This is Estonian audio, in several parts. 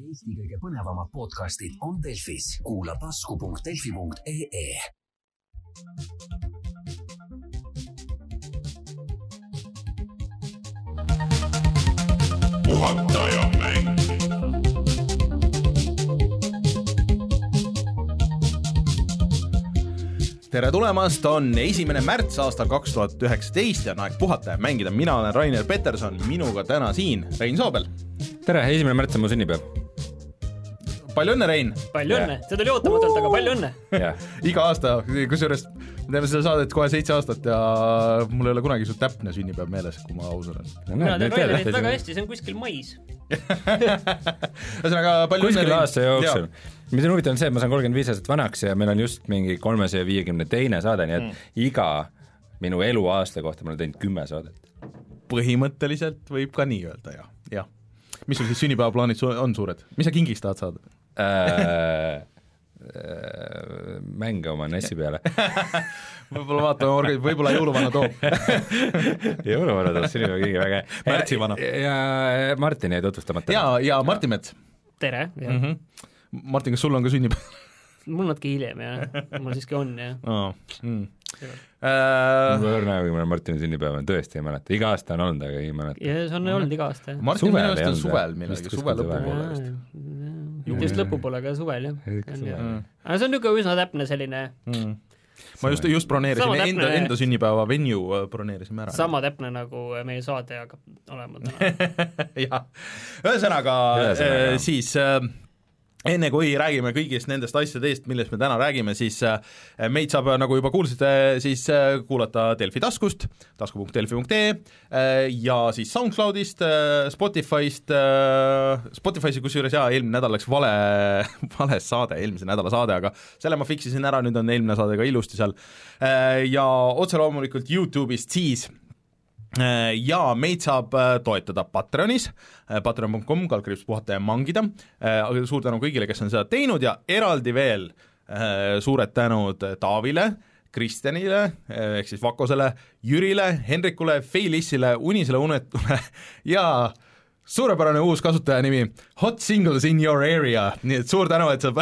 Eesti kõige põnevamad podcastid on Delfis, kuula tasku.delfi.ee. puhataja mäng tere tulemast, on esimene märts aastal kaks tuhat üheksateist ja on aeg puhata ja mängida, mina olen Rainer Peterson, minuga täna siin Rein Soobel. tere, esimene märts on mu sünnipäev. Palju õnne, Rein! palju õnne, see tuli ootamatult, aga palju õnne! jah, iga aasta, kusjuures me teeme seda saadet kohe seitse aastat ja mul ei ole kunagi su täpne sünnipäev meeles, kui ma aus olen. mina tean Rainerit väga hästi, see on kuskil mais. ühesõnaga palju kuskil õnne, aasta jooksul. mis on huvitav, on see, et ma saan kolmkümmend viis aastat vanaks ja meil on just mingi kolmesaja viiekümne teine saade, nii et mm. iga minu eluaasta kohta ma olen teinud kümme saadet. põhimõtteliselt võib ka nii öelda, jah, jah. mis sul siis sünnipäevaplaanid su- on suured, mis sa kingiks tahad saada Äh, äh, mänge oma NES-i peale võib-olla vaatame, võib-olla jõuluvana toob jõuluvana tuleb sünnipäevakingi, väga hea. Märtsivana. ja Martin jäi tutvustamata. ja, ja Martin Mets tere, jah mm. -hmm. Martin, kas sul on ka sünnipäev mul natuke hiljem jah, mul siiski on jah. oh. mm. Mul on õrna, kui mul Martini sünnipäev on, tõesti ei mäleta, iga aasta on olnud, aga ei mäleta. ja see on olnud iga aasta jah. Martin Suvel minu arust on suvel millalgi, suve lõpupoole suvel. vist mitte just lõpupoole, aga suvel jah. Mm. aga see on niisugune üsna täpne selline, Mm. ma just, just broneerisin täpne- enda, enda sünnipäeva venue broneerisime ära. sama täpne nagu meie saade hakkab olema täna. jah, ühesõnaga äh, siis äh, enne kui räägime kõigist nendest asjadest, millest me täna räägime, siis äh, meid saab, nagu juba kuulsite, siis äh, kuulata Delfi taskust, tasku.delfi.ee äh, ja siis SoundCloudist, Spotify'st, Spotify'si kusjuures jaa, eelmine nädal läks vale, vale saade, eelmise nädala saade, aga selle ma fix isin ära, nüüd on eelmine saade ka ilusti seal. Ja otse loomulikult Youtube'ist siis ja meid saab äh, toetada Patreonis, patreon.com, kaldkriips puhata ja mangida, suur tänu kõigile, kes on seda teinud ja eraldi veel äh, suured tänud Taavile, Kristjanile ehk siis Vakosele, Jürile, Henrikule, Feilissile, Unisele Unetule ja suurepärane uus kasutajanimi Hot singles in your area, nii et suur tänu, et sa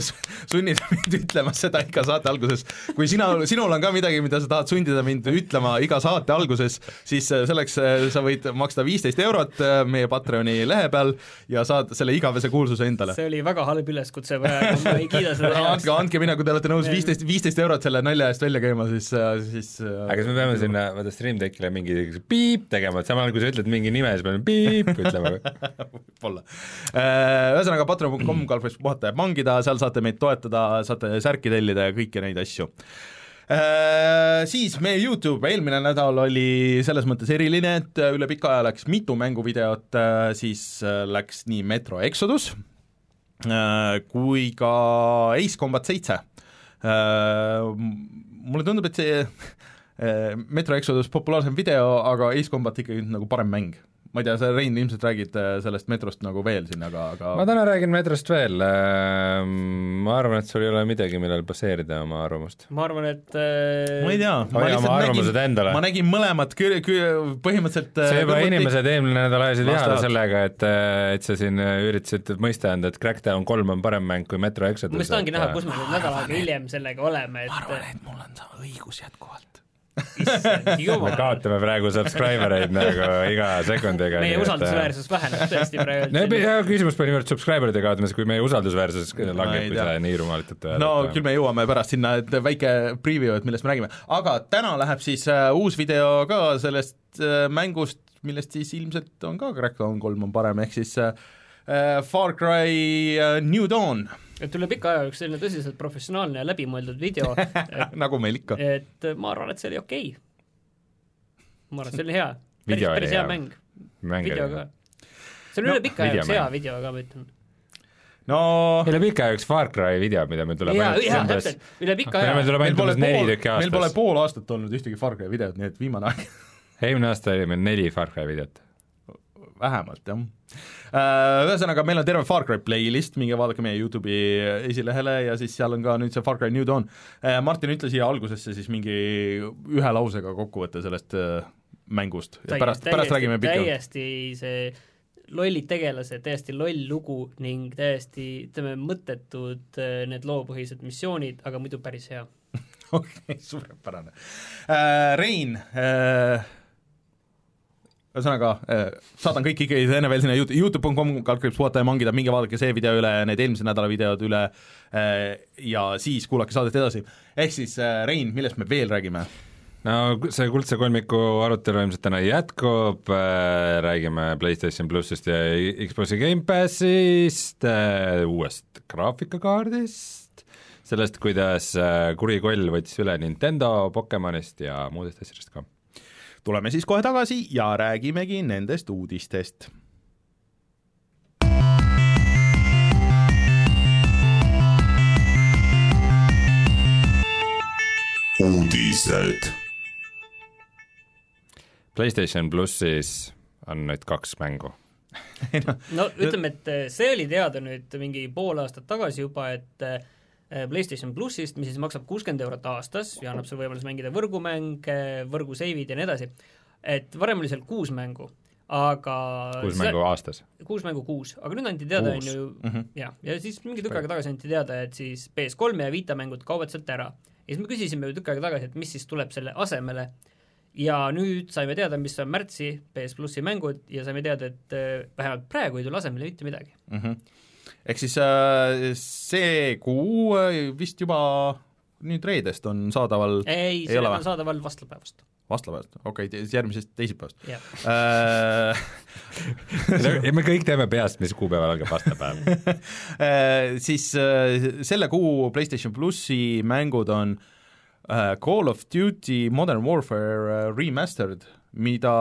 sunnid mind ütlema seda iga saate alguses. kui sina, sinul on ka midagi, mida sa tahad sundida mind ütlema iga saate alguses, siis äh, selleks äh, sa võid maksta viisteist eurot äh, meie Patreoni lehe peal ja saad selle igavese kuulsuse endale. see oli väga halb üleskutse ma ei kiida seda heaks. andke, andke minna, kui te olete nõus viisteist, viisteist eurot selle nalja eest välja käima, siis, siis aga kas me peame sinna, vaata Stream Deckile mingi piip tegema, et samal ajal kui sa ütled mingi nime, siis peame piip ütlema või? võib-olla. Ühesõnaga patreon.com kaldkriips puhata ja mangida, seal saate meid toetada, saate särki tellida ja kõiki neid asju. Siis meie Youtube eelmine nädal oli selles mõttes eriline, et üle pika aja läks mitu mänguvideot, siis läks nii Metro Exodus kui ka Ace Combat seitse. Mulle tundub, et see Metro Exodus populaarsem video, aga Ace Combat ikkagi nagu parem mäng ma ei tea, sa, Rein, ilmselt räägid äh, sellest metrost nagu veel siin, aga, aga ma täna räägin metrost veel, ma arvan, et sul ei ole midagi, millel baseerida oma arvamust. ma arvan, et äh, ma ei tea, ma Hoia oma arvamused endale. ma nägin mõlemat kü-, kü-, põhimõtteliselt see juba kõrvuti- inimesed eelmine nädal ajasid tahavad. sellega, et, et sa siin üritasid mõista anda, et Crackdown kolm on parem mäng kui Metro Exodus. ma just tahangi näha, kus me nüüd nädal aega hiljem sellega oleme, ma arvan, et et mul on sama õigus jätkuvalt. Issand me kaotame praegu subscriber eid nagu iga sekundiga. meie usaldusväärsus väheneb tõesti no praegu. hea küsimus pole niivõrd subscriber'ide kaotamises, kui meie usaldusväärsus langeb, ei kui sa nii rumalalt ette no küll me jõuame pärast sinna, et väike preview, et millest me räägime, aga täna läheb siis äh, uus video ka sellest äh, mängust, millest siis ilmselt on ka Crackdown kolm on parem, ehk siis äh, äh, Far Cry äh, New Dawn, et üle pika aja üks selline tõsiselt professionaalne ja läbimõeldud video, et, nagu meil ikka. et ma arvan, et see oli okei okay. ma arvan, et see oli hea. päris, päris hea hea. mäng, mäng video ka. see oli üle pika aja üks hea video ka, ma ütlen. no üle pika aja üks Far Cry video, mida meil tuleb jaa, ainult jaa, umbes- täpselt, üle pika meil aja. tuleb meil ainult pole umbes neli pool, tükki meil pole aastas. pool aastat olnud ühtegi Far Cry videot, nii et viimane aeg eelmine aasta oli meil neli Far Cry videot. vähemalt jah. Ühesõnaga, meil on terve Far Cry playlist, minge vaadake meie Youtube'i esilehele ja siis seal on ka nüüd see Far Cry New Dawn. Martin, ütle siia algusesse siis mingi ühe lausega kokkuvõte sellest äh, mängust ja pärast, pärast räägime pikemalt. täiesti see lollid tegelased, täiesti loll lugu ning täiesti ütleme, mõttetud äh, need loopõhised missioonid, aga muidu päris hea. okei, suurepärane äh,. Rein äh,, ühesõnaga äh, saadan kõik ikkagi enne veel sinna Youtube, Youtube.com kaldkriips puhata ja mangida, minge vaadake see video üle, need eelmise nädala videod üle äh, ja siis kuulake saadet edasi. ehk siis äh, Rein, millest me veel räägime? no see kuldse kolmiku arutelu ilmselt täna jätkub räägime PlayStation plussist ja Xbox'i Gamepassist uuest graafikakaardist, sellest, kuidas kuri koll võttis üle Nintendo Pokemonist ja muudest asjadest ka. Tuleme siis kohe tagasi ja räägimegi nendest uudistest. uudised. PlayStation plussis on nüüd kaks mängu. no ütleme, et see oli teada nüüd mingi pool aastat tagasi juba, et äh, PlayStation plussist, mis siis maksab kuuskümmend eurot aastas ja annab sulle võimaluse mängida võrgumänge, võrgusevid ja nii edasi, et varem oli seal kuus mängu, aga kuus mängu aastas. kuus mängu kuus, aga nüüd anti teada, on ju Mhm. jah, ja siis mingi tükk aega tagasi anti teada, et siis PS3 ja Vita mängud kaovad sealt ära. ja siis me küsisime ju tükk aega tagasi, et mis siis tuleb selle asemele ja nüüd saime teada, mis on märtsi PS plussi mängud ja saime teada, et äh, vähemalt praegu ei tule asemele mitte midagi. Ehk siis äh, see kuu äh, vist juba nüüd reedest on saadaval ei, Ei see ole on saadaval vastlapäevast, vastlapäevast, okei okay,, järgmisest teisipäevast. Äh. ja me kõik teame peast, mis kuupäeval algab vastlapäev. Äh, siis äh, selle kuu PlayStation plussi mängud on äh, Call of Duty Modern Warfare äh, Remastered, mida,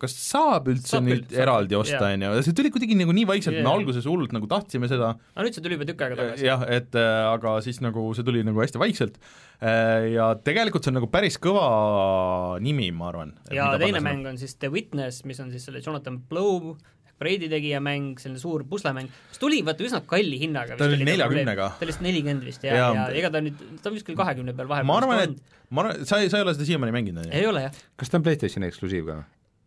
kas saab üldse Saab nüüd saab eraldi osta, on ju, see tuli kuidagi nagu nii vaikselt me alguses hullult nagu tahtsime seda, aga nüüd see tuli juba tükk aega tagasi. jah, et äh, aga siis nagu see tuli nagu hästi vaikselt. Äh, ja tegelikult see on nagu päris kõva nimi, ma arvan. ja teine mäng on siis The Witness, mis on siis selle Jonathan Blow Braidi tegija mäng, selline suur puslemäng, mis tuli vaata üsna kalli hinnaga. Ta oli 40-ga. ta oli vist nelikümmend vist ja, Jaa. ja ega ta nüüd, ta on vist küll kahekümne peal vahepeal. ma arvan, et ma arvan, sa ei, sa ei ole seda siiamaani mänginud, on ju? ei ole jah, kas ta on PlayStationi eksklusiiv ka?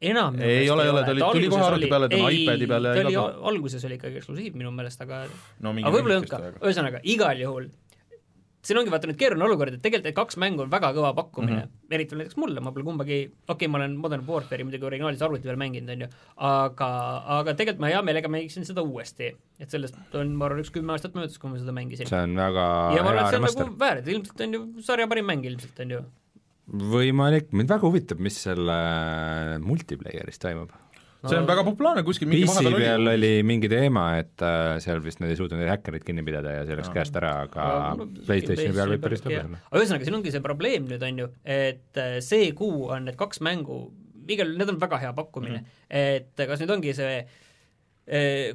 enam Ei ole, ei ole, ta oli- tuli kohe arvuti peale, ta on Ei, iPadi peal ja ta oli alguses oli ikkagi eksklusiiv minu meelest, aga no mingi aga võib-olla ei olnud ka ühesõnaga igal juhul siin ongi vaata nüüd keeruline olukord, et tegelikult need kaks mängu on väga kõva pakkumine mm. -hmm. eriti näiteks mulle, ma pole kumbagi, okei okay,, ma olen Modern Warfare'i muidugi originaalis arvuti peal mänginud, on ju, aga, aga tegelikult ma hea meelega mängiksin seda uuesti. et sellest on, ma arvan, üks kümme aastat möödas, kui ma seda mängisin. see on väga ja ma arvan, et see on nagu. väär, et ilmselt on ju sarja parim mäng ilmselt, on ju. võimalik, mind väga huvitab, mis selle multiplayer'is toimub. See on väga populaarne, kuskil mingi PC peal oli. oli mingi teema, et äh, seal vist nad ei suutnud neid häkkereid kinni pidada ja see läks käest ära, aga PlayStationi peal võib päris lõbus olla. aga ühesõnaga, siin ongi see probleem nüüd on ju, et äh, see kuu on need kaks mängu, igal, need on väga hea pakkumine mm. -hmm. et kas nüüd ongi see eh,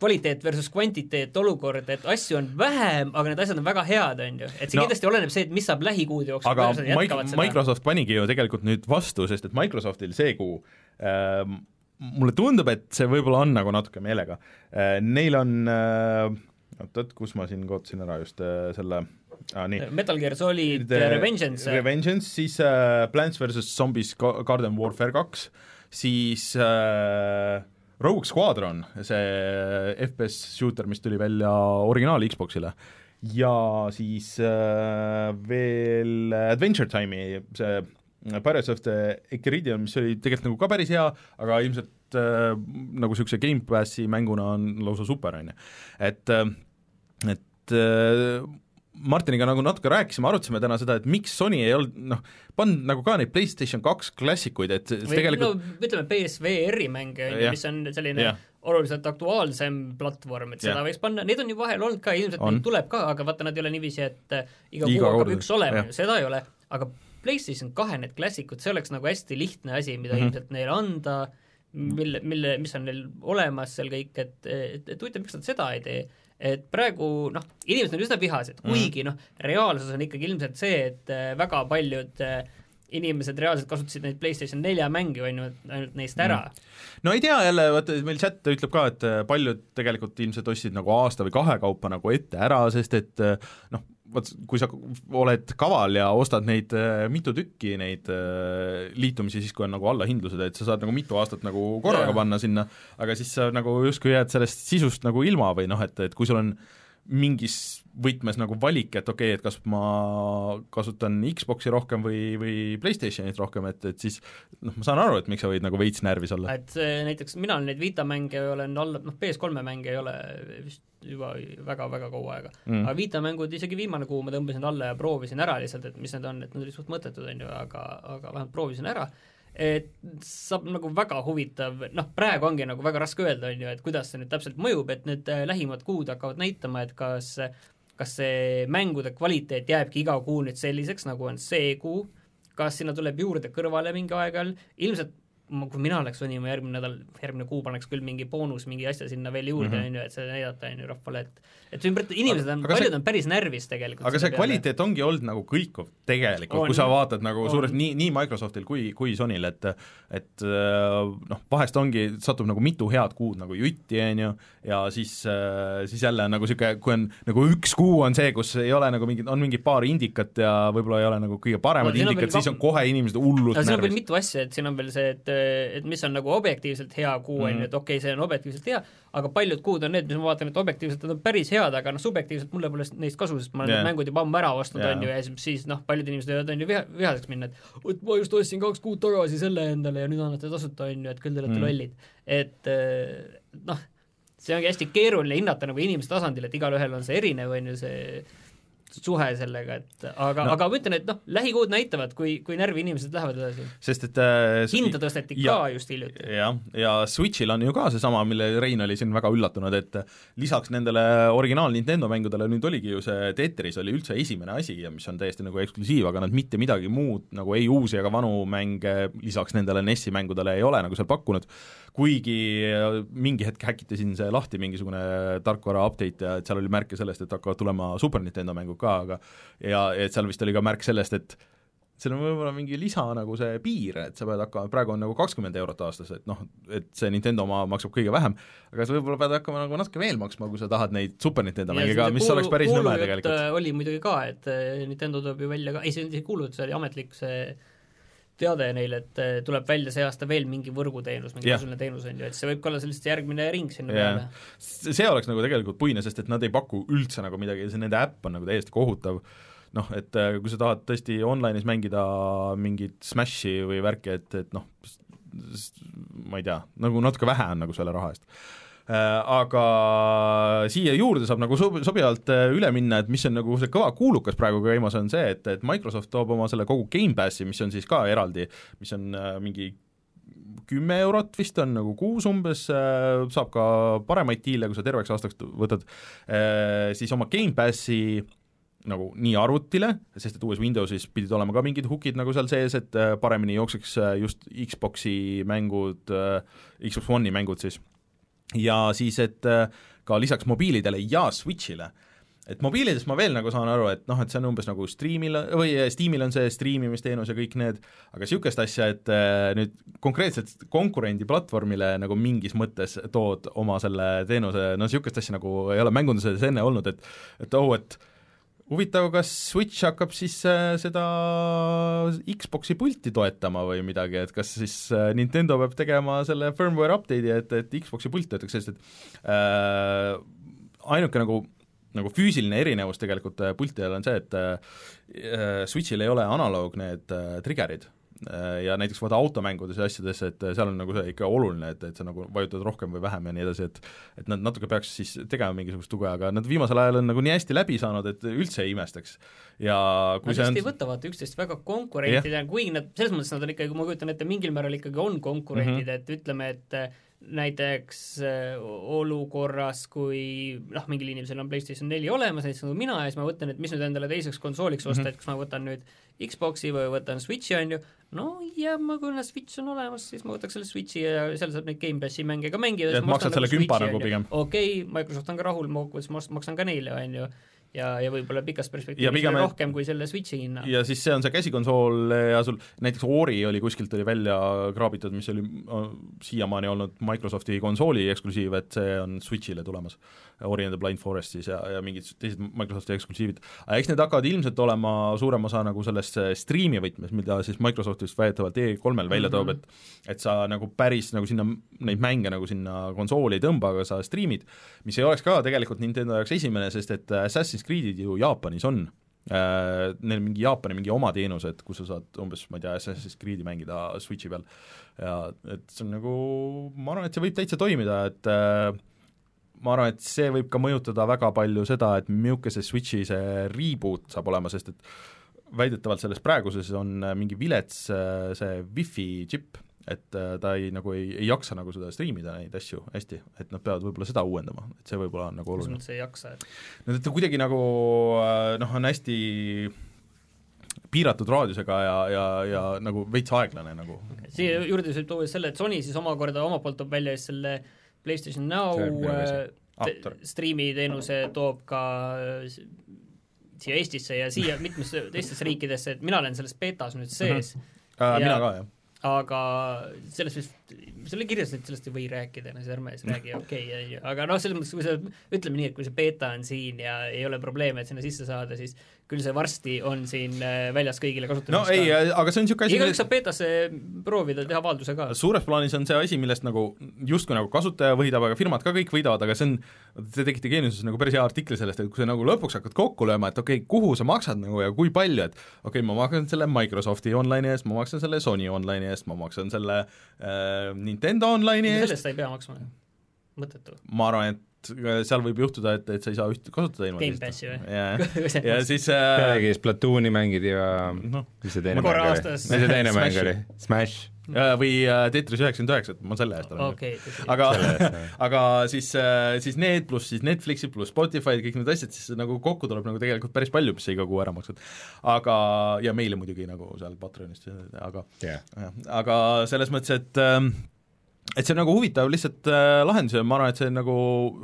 kvaliteet versus kvantiteet olukord, et asju on vähem, aga need asjad on väga head, on ju, et see No- no, kindlasti oleneb see, et mis saab lähikuude jooksul, aga kuidas nad jätkavad Mike, seda. Microsoft panigi ju tegelikult nüüd vastu, sest et Microsoftil see kuu ähm, mulle tundub, et see võib-olla on nagu natuke meelega äh,. Neil on äh, oot-oot, kus ma siin kaotasin ära just äh, selle ah,, nii. Metal Gear Solid The... Revengeance, Revengeance, siis äh, Plants versus Zombies Ga- Garden Warfare kaks, siis äh, Rogue Squadron, see FPS shooter, mis tuli välja originaal Xboxile, ja siis äh, veel Adventure Time'i see Pirates of the Echiridion, mis oli tegelikult nagu ka päris hea, aga ilmselt äh, nagu niisuguse Gamepassi mänguna on lausa super, on ju. et äh, et äh, Martiniga nagu natuke rääkisime, arutasime täna seda, et miks Sony ei olnud noh, pannud nagu ka neid PlayStation kaks klassikuid, et või tegelikult no ütleme PSVR-i mänge, mis on selline Jah. oluliselt aktuaalsem platvorm, et seda Jah. võiks panna, neid on ju vahel olnud ka, ilmselt On. neid tuleb ka, aga vaata, nad ei ole niiviisi, et äh, iga Iga kuu hakkab üks olema seda ei ole, aga PlayStation kahe need klassikud, see oleks nagu hästi lihtne asi, mida mm Mhm. -hmm. ilmselt neile anda, mille, mille, mis on neil olemas seal kõik, et, et, et huvitav, miks nad seda ei tee et praegu noh, inimesed on üsna vihased, Mhm. kuigi noh, reaalsus on ikkagi ilmselt see, et äh, väga paljud äh, inimesed reaalselt kasutasid neid PlayStation nelja mänge, on ju, ainult neist ära mm.. no ei tea jälle, vaata meil chat ütleb ka, et äh, paljud tegelikult ilmselt ostsid nagu aasta või kahe kaupa nagu ette ära, sest et äh, noh, vot kui sa oled kaval ja ostad neid äh, mitu tükki, neid äh, liitumisi siis, kui on nagu allahindlused, et sa saad nagu mitu aastat nagu korraga Jaa. panna sinna, aga siis sa nagu justkui jääd sellest sisust nagu ilma või noh, et, et kui sul on mingis võtmes nagu valik, et okei okay,, et kas ma kasutan Xbox'i rohkem või, või PlayStationit rohkem, et, et siis noh, ma saan aru, et miks sa võid nagu veits närvis olla. et see, näiteks mina neid Vita mänge olen alla, noh PS3-e mänge ei ole vist juba väga-väga kaua aega Mm. aga Vita mängud, isegi viimane kuu ma tõmbasin alla ja proovisin ära lihtsalt, et mis need on, et need olid suht mõttetud, on ju, aga, aga vähemalt proovisin ära, et saab nagu väga huvitav, noh praegu ongi nagu väga raske öelda, on ju, et kuidas see nüüd täpselt mõjub, et need äh, lähimad kuud hakkavad näitama, et kas kas see mängude kvaliteet jääbki iga kuu nüüd selliseks, nagu on see kuu, kas sinna tuleb juurde kõrvale mingi aeg-ajal, ilmselt kui mina oleks Sony, ma järgmine nädal, järgmine kuu paneks küll mingi boonus, mingi asja sinna veel juurde, on ju, et seda näidata, on ju, rahvale, et et ümber, inimesed on, aga see- paljud on päris närvis tegelikult aga see kvaliteet ongi olnud nagu kõikuv tegelikult, kui sa vaatad nagu On. suurelt nii, nii Microsoftil kui, kui Sonyl, et et äh, noh, vahest ongi, satub nagu mitu head kuud nagu jutti, on ju, ja siis, siis jälle on nagu niisugune, kui on nagu üks kuu on see, kus ei ole nagu mingid, on mingi paar indikat ja võib-olla ei ole nagu kõige paremad No veel siis on kohe inimesed hullult aga siin on veel närvis. mitu asja, et siin on veel see, et, et mis on nagu objektiivselt hea kuu, on Mhm. ju, et okei okay,, see on objektiivselt hea, aga paljud kuud on need, mis ma vaatan, et objektiivselt nad on päris head, aga noh, subjektiivselt mulle pole neist kasu, sest ma olen yeah. need mängud juba ammu ära ostnud yeah. on ju, ja siis, siis noh, paljud inimesed võivad on ju viha, vihaseks minna, et vot ma just ostsin kaks kuud tagasi selle endale ja nüüd annate tasuta, on ju, et küll te olete Mm. mm. lollid. et eh, noh, see ongi hästi keeruline hinnata nagu inimese tasandil, et igalühel on see erinev, on ju, see suhe sellega, et aga No. aga ma ütlen, et noh, lähikuud näitavad, kui, kui närvi inimesed lähevad edasi sest et äh, hinda tõsteti ja- ka just hiljuti. jah, ja Switchil on ju ka seesama, mille Rein oli siin väga üllatunud, et lisaks nendele originaal Nintendo mängudele nüüd oligi ju see Tetris oli üldse esimene asi ja mis on täiesti nagu eksklusiiv, aga nad mitte midagi muud nagu ei uusi ega vanu mänge lisaks nendele NES-i mängudele ei ole nagu seal pakkunud, kuigi mingi hetk häkitasin see lahti, mingisugune tarkvara update ja et seal oli märke sellest, et hakkavad tulema Super Nintendo mängud ka, aga ja et seal vist oli ka märk sellest, et seal on võib-olla mingi lisa nagu see piir, et sa pead hakkama, praegu on nagu kakskümmend eurot aastas, et noh, et see Nintendo oma maksab kõige vähem, aga sa võib-olla pead hakkama nagu natuke veel maksma, kui sa tahad neid Super Nintendo mänge ka, mis oleks päris nõme tegelikult. äh, oli muidugi ka, et eh, Nintendo tuleb ju välja ka, ei see kuulutus, see oli ametlik see teade neil, et eh, tuleb välja see aasta veel mingi võrguteenus, mingi tasuline teenus on ju, et see võib ka olla sellest järgmine ring sinna Jah. peale. see oleks nagu tegelikult puine, sest et nad ei paku üldse nagu midagi, see nende äpp on nagu täiesti kohutav, noh, et äh, kui sa tahad tõesti online'is mängida mingit Smashi või värki, et, et noh, ma ei tea, nagu natuke vähe on nagu selle raha eest aga siia juurde saab nagu sob-, sobivalt äh, üle minna, et mis on nagu see kõva kuulukas praegu käimas, on see, et, et Microsoft toob oma selle kogu Gamepassi, mis on siis ka eraldi, mis on äh, mingi kümme eurot vist on nagu kuus umbes, saab ka paremaid diile, kui sa terveks aastaks võtad, siis oma Gamepassi nagu nii arvutile, sest et uues Windowsis pidid olema ka mingid hookid nagu seal sees, et äh, paremini jookseks äh, just Xboxi mängud, Xbox One'i mängud siis. Ja siis, et äh, ka lisaks mobiilidele ja Switch'ile. Et mobiilidest ma veel nagu saan aru, et noh, et see on umbes nagu Streamil või Steamil on see striimimisteenus ja kõik need, aga niisugust asja, et äh, nüüd konkreetselt konkurendi platvormile nagu mingis mõttes tood oma selle teenuse, no niisugust asja nagu ei ole mängunduses enne olnud, et et oh, et huvitav, kas Switch hakkab siis äh, seda Xbox'i pulti toetama või midagi, et kas siis äh, Nintendo peab tegema selle firmware update'i, et, et Xbox'i pult töötaks, sest et äh, ainuke nagu nagu füüsiline erinevus tegelikult äh, pultidel on see, et äh, Switchil ei ole analoog need äh, trigger'id ja näiteks vaata automängudes ja asjades, et äh, seal on nagu see ikka oluline, et, et sa nagu vajutad rohkem või vähem ja nii edasi, et et nad natuke peaks siis tegema mingisugust tuge, aga nad viimasel ajal on nagu nii hästi läbi saanud, et üldse ei imestaks. ja kui Nad see on ei võta vaata üksteist väga konkurentidena, kuigi nad, selles mõttes nad on ikkagi, ma kujutan ette, mingil määral ikkagi on konkurentid mm. -hmm. et ütleme, et äh, näiteks äh, olukorras, kui noh, mingil inimesel on PlayStation neli olemas, näiteks nagu mina, ja siis ma mõtlen, et mis nüüd endale teiseks konsooliks osta mm, Mhm. -hmm. et kas ma võtan nüüd Xbox'i või võtan Switch'i, on ju, no ja ma, kuna Switch on olemas, siis ma võtaks selle Switch'i ja seal saab neid Gamepassi mänge ka mängida. Et maksad selle kümpa nagu pigem. okei okay,, Microsoft on ka rahul, ma kokkuvõttes maksan ka neile, on ju, ja, ja võib-olla pikas perspektiivis pigem- rohkem kui selle Switchi hinna. ja siis see on see käsikonsool ja sul näiteks Ori oli kuskilt oli välja kraabitud, mis oli äh, siiamaani olnud Microsofti konsooli eksklusiiv, et see on Switchile tulemas. Ori and the Blind Forest siis ja, ja mingid teised Microsofti eksklusiivid. aga eks need hakkavad ilmselt olema suurem osa nagu sellest äh, striimi võtmes, mida siis Microsoft vist väidetavalt E3-l välja toob, et et sa nagu päris nagu sinna neid mänge nagu sinna konsooli ei tõmba, aga sa striimid, mis ei oleks ka tegelikult Nintendo jaoks esimene, sest et Assassin's Creed'id ju Jaapanis on. Äh, neil mingi Jaapani mingi oma teenus, et kus sa saad umbes, ma ei tea, Assassin's Creed'i mängida Switchi peal. Ja et see on nagu, ma arvan, et see võib täitsa toimida, et äh, ma arvan, et see võib ka mõjutada väga palju seda, et milline see Switchi see reboot saab olema, sest et väidetavalt selles praeguses on mingi vilets äh, see wifi džipp, et äh, ta ei, nagu ei, ei jaksa nagu seda striimida neid asju hästi, et nad peavad võib-olla seda uuendama, et see võib-olla on nagu oluline. mõttes ei jaksa, et no ta kuidagi nagu äh, noh, on hästi piiratud raadiusega ja, ja, ja nagu veits aeglane nagu. siia juurde võib tuua selle, et Sony siis omakorda omalt poolt toob välja siis selle PlayStation Now äh, te- tore. striimiteenuse toob ka äh, siia Eestisse ja siia mitmesse teistesse riikidesse, et mina olen selles betas nüüd sees mm, Äh, Ja- mina ka, jah. Aga sellest vist, selle kirjas, et sellest ei või rääkida, no siis ärme siis räägi, okei okay,, aga noh, selles mõttes, kui sa, ütleme nii, et kui see beeta on siin ja ei ole probleemi, et sinna sisse saada, siis küll see varsti on siin äh, väljas kõigile no kasutamiseks ei, aga see on niisugune asi, igaüks saab beetasse proovida, teha avalduse ka. suures plaanis on see asi, millest nagu justkui nagu kasutaja võidab, aga firmad ka kõik võidavad, aga see on, te tegite Geeniuses nagu päris hea artikli sellest, et kui sa nagu lõpuks hakkad kokku lööma, et okei okay,, kuhu sa maksad nagu ja kui palju, et okei okay,, ma maksan selle Microsofti online'i eest, ma maksan selle Sony online'i eest, ma maksan selle äh, Nintendo online'i eest, sellest sa ei pea maksma, mõttetu. ma arvan, et seal võib juhtuda, et, et sa ei saa üht kasutada ilma Game Passi või? jah, ja siis äh, pealegi Splatooni mängid ja noh, mis see teine mäng oli? mis see teine mäng Smash. oli? Smash. või äh, Tetris üheksakümmend üheksa, et ma selle eest olen okei, aga aga siis, siis need pluss siis Netflixid pluss Spotify'd, kõik need asjad, siis nagu kokku tuleb nagu tegelikult päris palju, mis sa iga kuu ära maksad. aga, ja meile muidugi nagu seal Patreonist, aga jah, aga selles mõttes, et ähm, et see on nagu huvitav lihtsalt äh, lahendus ja ma arvan, et see nagu,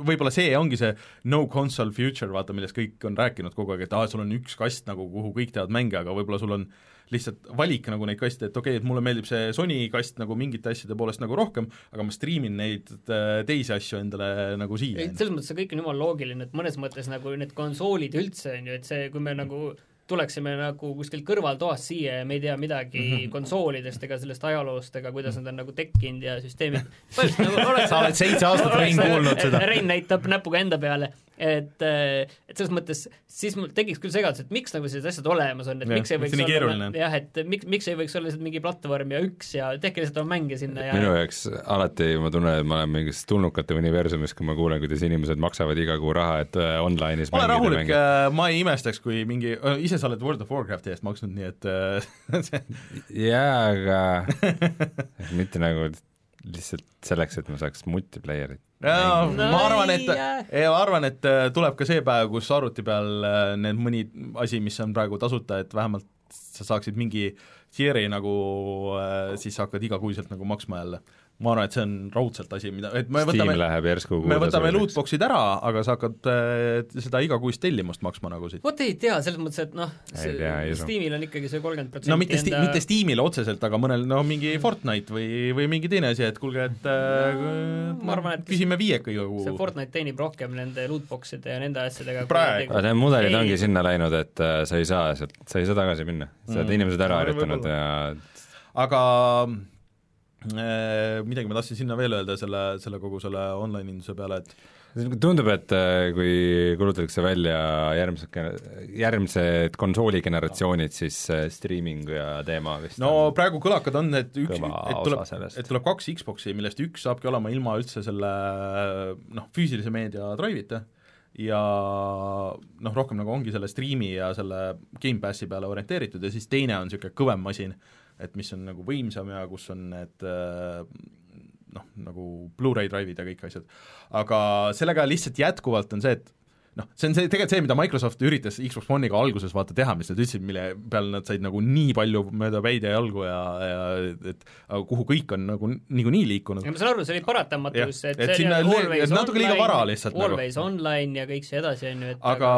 võib-olla see ongi see no console future, vaata, millest kõik on rääkinud kogu aeg, et aa, sul on üks kast nagu, kuhu kõik teevad mänge, aga võib-olla sul on lihtsalt valik nagu neid kaste, et okei okay,, et mulle meeldib see Sony kast nagu mingite asjade poolest nagu rohkem, aga ma striimin neid äh, teisi asju endale nagu siia selles mõttes see kõik on jumala loogiline, et mõnes mõttes nagu need konsoolid üldse on ju, et see, kui me nagu tuleksime nagu kuskilt kõrvaltoast siia ja me ei tea midagi mm -hmm. konsoolidest ega sellest ajaloost ega kuidas nad on nagu tekkinud ja süsteemid. nagu Sa oled seitse aastat, Rein, kuulnud seda. Rein näitab näpuga enda peale, et, et selles mõttes siis mul tekiks küll segadus, et miks nagu sellised asjad olemas on, et Jah, miks ei võiks olla jah, et miks, miks ei võiks olla lihtsalt mingi platvorm ja üks ja tehke lihtsalt oma mänge sinna ja minu jaoks alati ma tunnen, et ma olen mingis tulnukate universumis, kui ma kuulen, kuidas inimesed maksavad iga kuu raha, et äh, online'is ma olen mängida rahulik mänge., ma ei imestaks, kui mingi, ise sa oled World of Warcrafti eest maksnud, nii et äh, see jaa, aga mitte nagu lihtsalt selleks, et ma saaks multiplayer'it jaa, ma arvan, et ma arvan, et tuleb ka see päev, kus arvuti peal äh, need mõni asi, mis on praegu tasuta, et vähemalt sa saaksid mingi tier'i nagu äh, siis hakkad igakuiselt nagu maksma jälle. Ma arvan, et see on raudselt asi, mida, et me Steam võtame läheb järsku me võtame lootbox'id ära, aga sa hakkad äh, seda igakuist tellimust maksma nagu siit. vot ei tea, selles mõttes, et noh. Steamil on ikkagi see kolmkümmend protsenti no mitte sti-, mitte Steamile otseselt, aga mõnel no mingi Fortnite või, või mingi teine asi, et kuulge, et äh, ma arvan, et- küsime viieka iga kuu see. Fortnite teenib rohkem nende lootbox'ide ja nende asjadega Praegu. aga need mudelid Ei. ongi sinna läinud, et äh, sa ei saa sealt, sa ei saa tagasi minna, sa oled Mm. inimesed ära No harjutanud ja aga midagi ma tahtsin sinna veel öelda selle, selle kogu selle online-induse peale, et tundub, et äh, kui kuulutatakse välja järgmised, järgmised konsooligeneratsioonid, siis äh, streaming ja teema vist no on praegu kõlakad on, et üks, et tuleb, et tuleb kaks Xbox'i, millest üks saabki olema ilma üldse selle noh, füüsilise meedia drive'ita. Ja noh, rohkem nagu ongi selle striimi ja selle Gamepassi peale orienteeritud ja siis teine on niisugune kõvem masin, et mis on nagu võimsam ja kus on need äh, noh, nagu Blu-ray drive'id ja kõik asjad. aga sellega lihtsalt jätkuvalt on see, et noh, see on see, tegelikult see, mida Microsoft üritas Xbox One'iga alguses vaata teha, mis nad ütlesid, mille peale nad said nagu nii palju mööda päid ja jalgu ja, ja et aga kuhu kõik on nagu niikuinii liikunud. ma saan aru, see oli paratamatus, et et see le- always natuke liiga online, vara lihtsalt nagu. always online ja kõik see edasi, on ju, et aga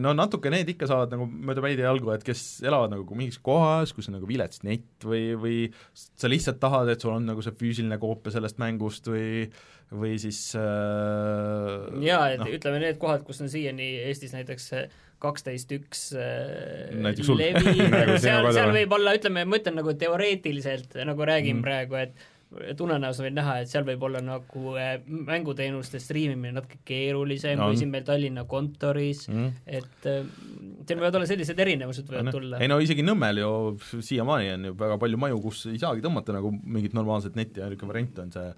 no natuke need ikka saavad nagu mööda päid ja jalgu, et kes elavad nagu mingis kohas, kus on nagu vilets net või, või sa lihtsalt tahad, et sul on nagu see füüsiline koopia sellest mängust või või siis äh, jaa, et no. ütleme, need kohad, kus on siiani Eestis näiteks kaksteist üks äh, levi Nagu seal, seal võib olla, ütleme, ma ütlen nagu teoreetiliselt, nagu räägin mm. praegu, et tunnenäos võin näha, et seal võib olla nagu äh, mänguteenuste striimimine natuke keerulisem On. kui siin meil Tallinna kontoris mm. et äh, seal võivad olla sellised erinevused võivad tulla. ei no isegi Nõmmel ju siiamaani on ju väga palju maju, kus ei saagi tõmmata nagu mingit normaalset netti niisugune variant on see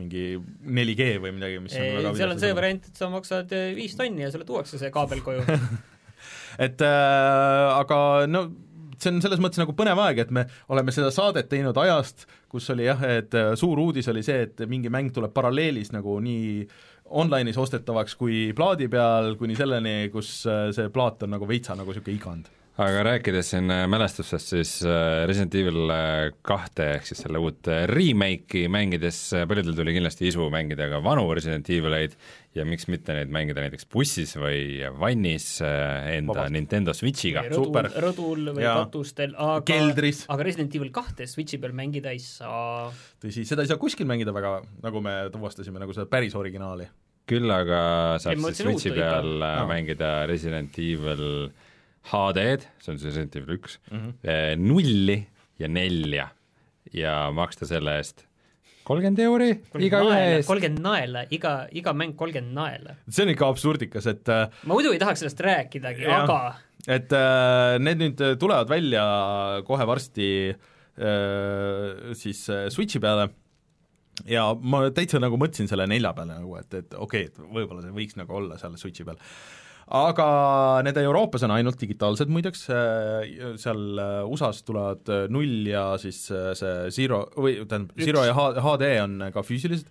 mingi 4G või midagi, mis on Ei, väga seal on see variant, et sa maksad äh, viis tonni ja sulle tuuakse see kaabel koju et äh, aga no see on selles mõttes nagu põnev aeg, et me oleme seda saadet teinud ajast, kus oli jah, et äh, suur uudis oli see, et mingi mäng tuleb paralleelis nagu nii online'is ostetavaks kui plaadi peal, kuni selleni, kus äh, see plaat on nagu veitsa nagu niisugune igand. Aga rääkides siin äh, mälestustest, siis äh, Resident Evil äh, kahte ehk siis selle uut remake'i mängides paljudel tuli kindlasti isu mängida ka vanu Resident Evileid ja miks mitte neid mängida näiteks bussis või vannis enda Vabalt. Nintendo Switchiga. rõdul super., rõdul või Jaa. katustel, aga Keldris. aga Resident Evil kahte Switchi peal mängida ei saa. tõsi, seda ei saa kuskil mängida väga, nagu me tuvastasime, nagu seda päris originaali. küll aga saab Ei, siis Switchi ikka. peal Aa. mängida Resident Evil HD-d, see on siis Resident Evil üks Mhm. eh, nulli ja nelja ja maksta selle eest kolmkümmend euri igaühe eest. kolmkümmend naela, iga, iga mäng kolmkümmend naela. see on ikka absurdikas, et äh, ma muidu ei tahaks sellest rääkidagi, aga et äh, need nüüd tulevad välja kohe varsti äh, siis äh, Switchi peale ja ma täitsa nagu mõtlesin selle nelja peale nagu, et, et okei okay,, et võib-olla see võiks nagu olla seal Switchi peal aga need Euroopas on ainult digitaalsed muideks, seal äh, USA-s tulevad äh, null ja siis äh, see Zero või tähendab, Zero ja HD on ka füüsilised,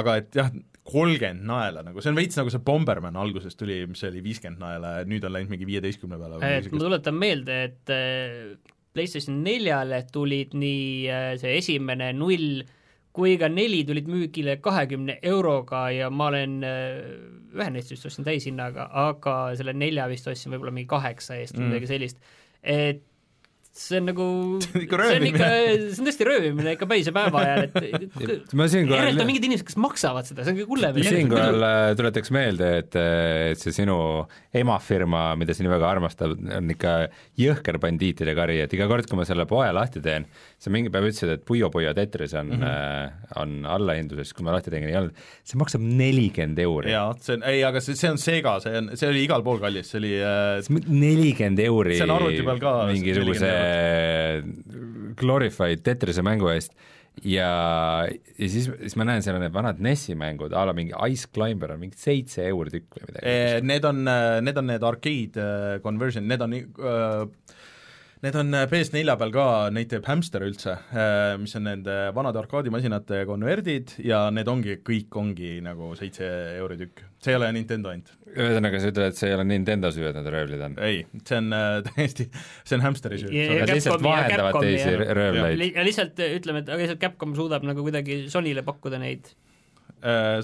aga et jah, kolmkümmend naela nagu, see on veits nagu see Bomberman alguses tuli, mis oli viiskümmend naela ja nüüd on läinud mingi viieteistkümne peale et ma tuletan meelde, et äh, PlayStation neljale tulid nii äh, see esimene null kui ka neli tulid müügile kahekümne euroga ja ma olen äh, ühe neist vist ostsin täishinnaga, aga selle nelja vist ostsin võib-olla mingi kaheksa eest või Mm. midagi sellist, et see on nagu See on ikka see on ikka röövimine., see on tõesti röövimine ikka päise päeva ajal, et siinkohal järelikult on mingid inimesed, kes maksavad seda, see on kõige hullem. siinkohal äh, tuletaks meelde, et, et see sinu emafirma, mida sa nii väga armastad, on ikka jõhker bandiitide kari, et iga kord, kui ma selle poe lahti teen, sa mingi päev ütlesid, et Puyo Puyo Tetris on mm, -hmm. on allahinduses, kui ma lahti tegin, ei olnud, see maksab nelikümmend euri. jaa, see on, ei aga see, see on Sega, see on, see oli igal pool kallis, see oli äh, nelikümmend euri See on arvuti peal ka mingisuguse glorified Tetrise mängu eest ja, ja siis, siis ma näen, seal on need vanad NES-i mängud a la mingi Ice Climber on mingi seitse euri tükk või midagi. Eh, Need on, need on need arcade äh, conversion, need on äh, Need on PS4 peal ka, neid teeb Hamster üldse, mis on nende vanade arkaadimasinate konverdid ja need ongi, kõik ongi nagu seitse euri tükk. see ei ole Nintendo ainult. ühesõnaga, sa ütled, et see ei ole Nintendo süü, et nad röövlid on? ei, see on äh, täiesti, see on Hamsteri süü. Lihtsalt vahendavad teisi ja- röövleid. lihtsalt äh, ütleme, et aga lihtsalt Capcom suudab nagu kuidagi Sonyle pakkuda neid äh,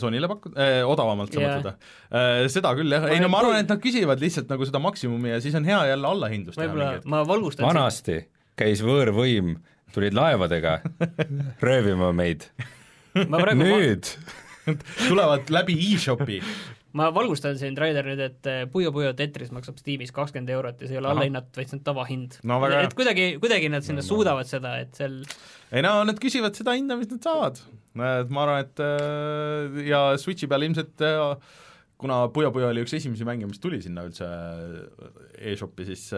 Sonyle pakkuda äh,, odavamalt sa Jaa. mõtled või äh,? seda küll jah, ei no ma arvan, et nad küsivad lihtsalt nagu seda maksimumi ja siis on hea jälle allahindlust teha mingi hetk. ma valgustan vanasti käis võõrvõim, tulid laevadega röövima meid. ma praegu va nüüd tulevad läbi e-shopi. ma valgustan sind, Raider, nüüd, et äh, Puyo Puyo Tetris maksab Steamis kakskümmend eurot ja see ei ole allahinnatud, vaid see on tavahind No et kuidagi, kuidagi nad sinna suudavad seda, et seal ei no nad küsivad seda hinda, mis nad saavad. Et ma arvan, et äh, ja Switchi peal ilmselt äh, kuna Puyo Puyo oli üks esimesi mänge, mis tuli sinna üldse äh, e-shopi, siis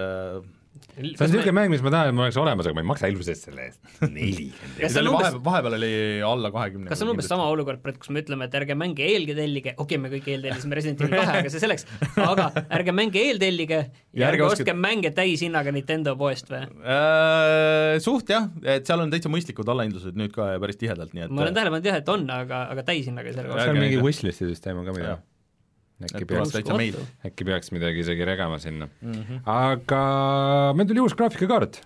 see on niisugune mäng, mis ma tahan, et mul oleks olemas, aga ma ei maksa elu seest selle eest. nelikümmend see see oli umbes- vahe, vahepeal oli alla kahekümne. kas on umbes sama olukord praegu, kus me ütleme, et ärge mänge eeltellige, okei okay,, me kõik eeltellisime Resident Evil kahe, aga see selleks, aga ärge mänge eeltellige ja, Ja ärge ostke- ostke mänge täishinnaga Nintendo poest või? äh, suht jah, et seal on täitsa mõistlikud allahindlused nüüd ka ja päris tihedalt, nii et ma olen tähele pannud jah, et on, aga, aga täishinnaga seal on Ärge mingi wishlist'i süsteem on ka midagi. Äkki peaks, äkki peaks midagi isegi regama sinna mm. -hmm. aga meil tuli uus graafikakaart,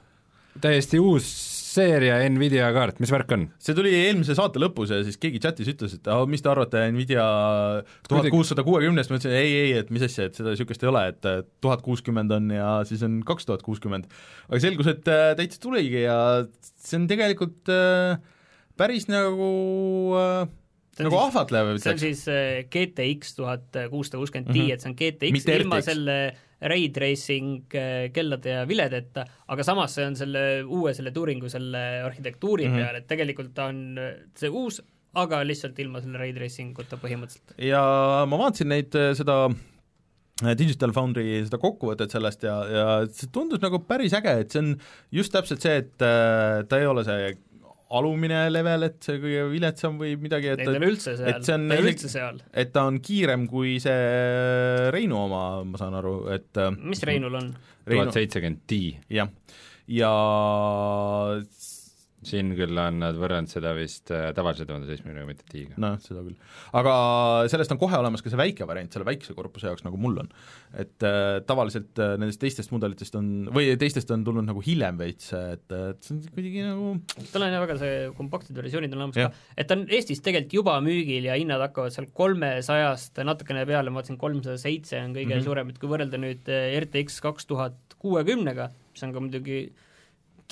täiesti uus seeria Nvidia kaart, mis värk on? see tuli eelmise saate lõpus ja siis keegi chatis ütles, et ah, mis te arvate Nvidia tuhat kuussada kuuekümnest, ma ütlesin ei, ei, et mis asja, et seda niisugust ei ole, et tuhat kuuskümmend on ja siis on kaks tuhat kuuskümmend. aga selgus, et äh, täitsa tuligi ja see on tegelikult äh, päris nagu äh, Nagu siis- ahvatlev, see on siis äh, GTX tuhat kuussada kuuskümmend Mhm. Ti, et see on GTX Mitte ilma RTX. selle ray tracing äh, kellade ja viledeta, aga samas see on selle uue selle Turingu selle arhitektuuri mm Mhm. -hmm. peal, et tegelikult ta on äh, see uus, aga lihtsalt ilma selle ray tracing uta põhimõtteliselt. ja ma vaatasin neid, seda Digital Foundry seda kokkuvõtet sellest ja, ja see tundus nagu päris äge, et see on just täpselt see, et ta ei ole see alumine level, et see kõige viletsam või midagi, et Neid ei ole üldse seal, on ta ei ole isegi- üldse seal. et ta on kiirem kui see Reinu oma, ma saan aru, et äh, mis Reinul on? Tuhat, seitsekümmend Ti, jah, ja siin küll on nad võrrelnud seda vist äh, tavalise tuhande seitsmekümnega, mitte Tiga. noh, seda küll. aga sellest on kohe olemas ka see väike variant selle väikese korpuse jaoks, nagu mul on. et äh, tavaliselt äh, nendest teistest mudelitest on, või teistest on tulnud nagu hiljem veits, et, et see on kuidagi nagu tal on jah väga see kompaktsed versioonid on olemas Jah. ka, et ta on Eestis tegelikult juba müügil ja hinnad hakkavad seal kolmesajast natukene peale, ma vaatasin kolmsada seitse on kõige mm. -hmm. suurem, et kui võrrelda nüüd eh, RTX kaks tuhat kuuekümnega, mis on ka muidugi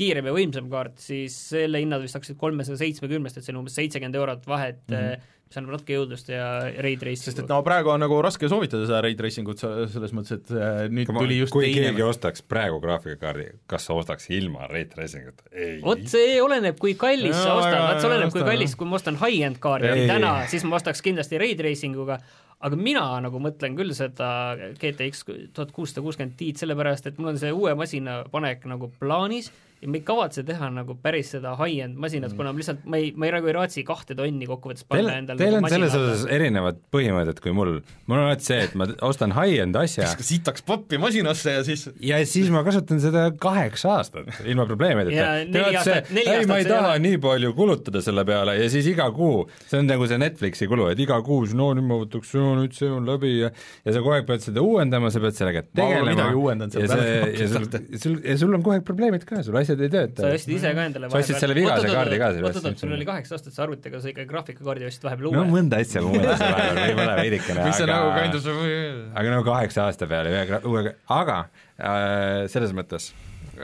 kiirem ja võimsam kaart, siis selle hinnad vist hakkasid kolmesaja seitsmekümnest, et see on umbes seitsekümmend eurot vahet mm. -hmm. mis annab natuke jõudlust ja raid sest et no praegu on nagu raske soovitada seda ray tracing ut se- selles mõttes, et äh, nüüd tuli just kui teine keegi ostaks praegu graafikakaardi, kas sa ostaks ilma ray tracing uta? ei. vot see oleneb, kui kallis sa Jaa, ostad, vaat see oleneb, kui ostan, kallis, kui ma ostan high-end kaardi täna siis ma ostaks kindlasti ray tracing uga, aga mina nagu mõtlen küll seda GTX tuhat kuussada kuuskümmend Ti-d, sellepärast et mul on see uue masina panek nagu plaanis ja ma ei kavatse teha nagu päris seda high-end masinat mm., kuna ma lihtsalt, ma ei, ma ei nagu ei raatsi kahte tonni kokkuvõttes Teil panna, endale teil nagu on selles osas erinevad põhimõtted kui mul. mul on alati see, et ma ostan high-end asja sitaks pappi masinasse ja siis ja siis ma kasutan seda kaheksa aastat ilma probleemideta Ja. neli aastat- neli ei, ma aastat ei see ei taha ole. nii palju kulutada selle peale ja siis iga kuu, see on nagu see Netflixi kulu, et iga kuu, no nüüd ma võtaks, no nüüd see on läbi ja ja sa kogu aeg pead seda uuendama, sa pead sellega tegelema ja see, ja sul ja sul, ja sul on kogu aeg probleemid ka, sul asjad ei tööta sa. ostsid ise ka endale Sa ostsid selle vigase kaardi ka oot, oot, sellest oot, sul oli kaheksa aastat see arvuti, aga sa ikka graafikakaardi ostsid vahepeal no uue. mõnda asja ma muudasin vahepeal, võib-olla veidikene, mis see nagu aga aga no kaheksa aasta peale ühe uue, aga äh, selles mõttes,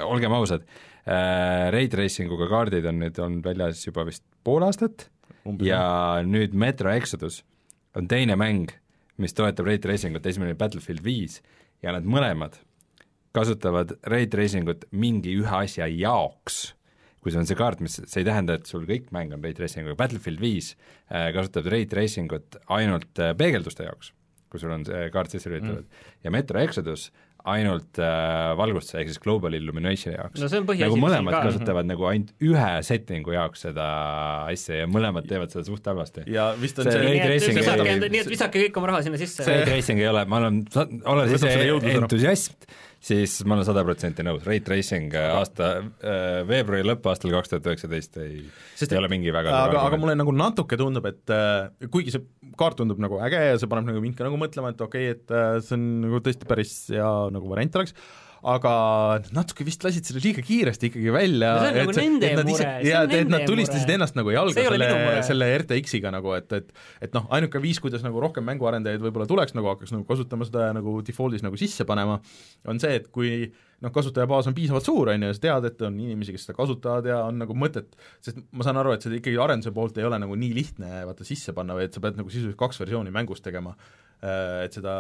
olgem ausad äh,, Ray Tracing uga kaardid on nüüd olnud väljas juba vist pool aastat Umbes, ja nüüd Metro Exodus on teine mäng, mis toetab Ray Tracing ut, esimene oli Battlefield viis ja nad mõlemad kasutavad Ray Tracing ut mingi ühe asja jaoks kui see on see kaart, mis, see ei tähenda, et sul kõik mäng on Ray Tracing uga, Battlefield viis äh, kasutab Ray Tracing ut ainult äh, peegelduste jaoks, kui sul on see kaart sisse lülitatud mm. ja Metro Exodus ainult äh, valgustuse ehk siis global illuminationi jaoks no see nagu mõlemad ka. kasutavad nagu ainult ühe settingu jaoks seda asja ja mõlemad teevad seda suht halvasti. ja vist on See see, Ray nii et tracing visake nii et visake kõik oma raha sinna sisse. Ray Tracing ei ole, ma olen, olen Võtab ise entusiast, siis ma olen sada protsenti nõus, Ray Tracing äh, aasta äh, veebruari lõpuaastal kaks tuhat üheksateist ei, ei ole mingi väga aga, aga mulle nagu natuke tundub, et äh, kuigi see kaart tundub nagu äge ja see paneb nagu mind ka nagu mõtlema, et okei okay,, et äh, see on nagu tõesti päris hea nagu variant oleks, aga natuke vist lasid selle liiga kiiresti ikkagi välja see on nagu et nende et nad mure, see ja et, et nad tulistasid mure. ennast nagu jalga See selle selle RTX-iga nagu, et, et et noh, ainuke viis, kuidas nagu rohkem mänguarendajaid võib-olla tuleks nagu hakkaks nagu kasutama seda ja nagu default'is nagu sisse panema, on see, et kui noh, kasutajabaas on piisavalt suur, on ju, ja sa tead, et on inimesi, kes seda kasutavad ja on nagu mõtet, sest ma saan aru, et seda ikkagi arenduse poolt ei ole nagu nii lihtne vaata sisse panna, vaid sa pead nagu sisuliselt kaks versiooni mängust tegema, et seda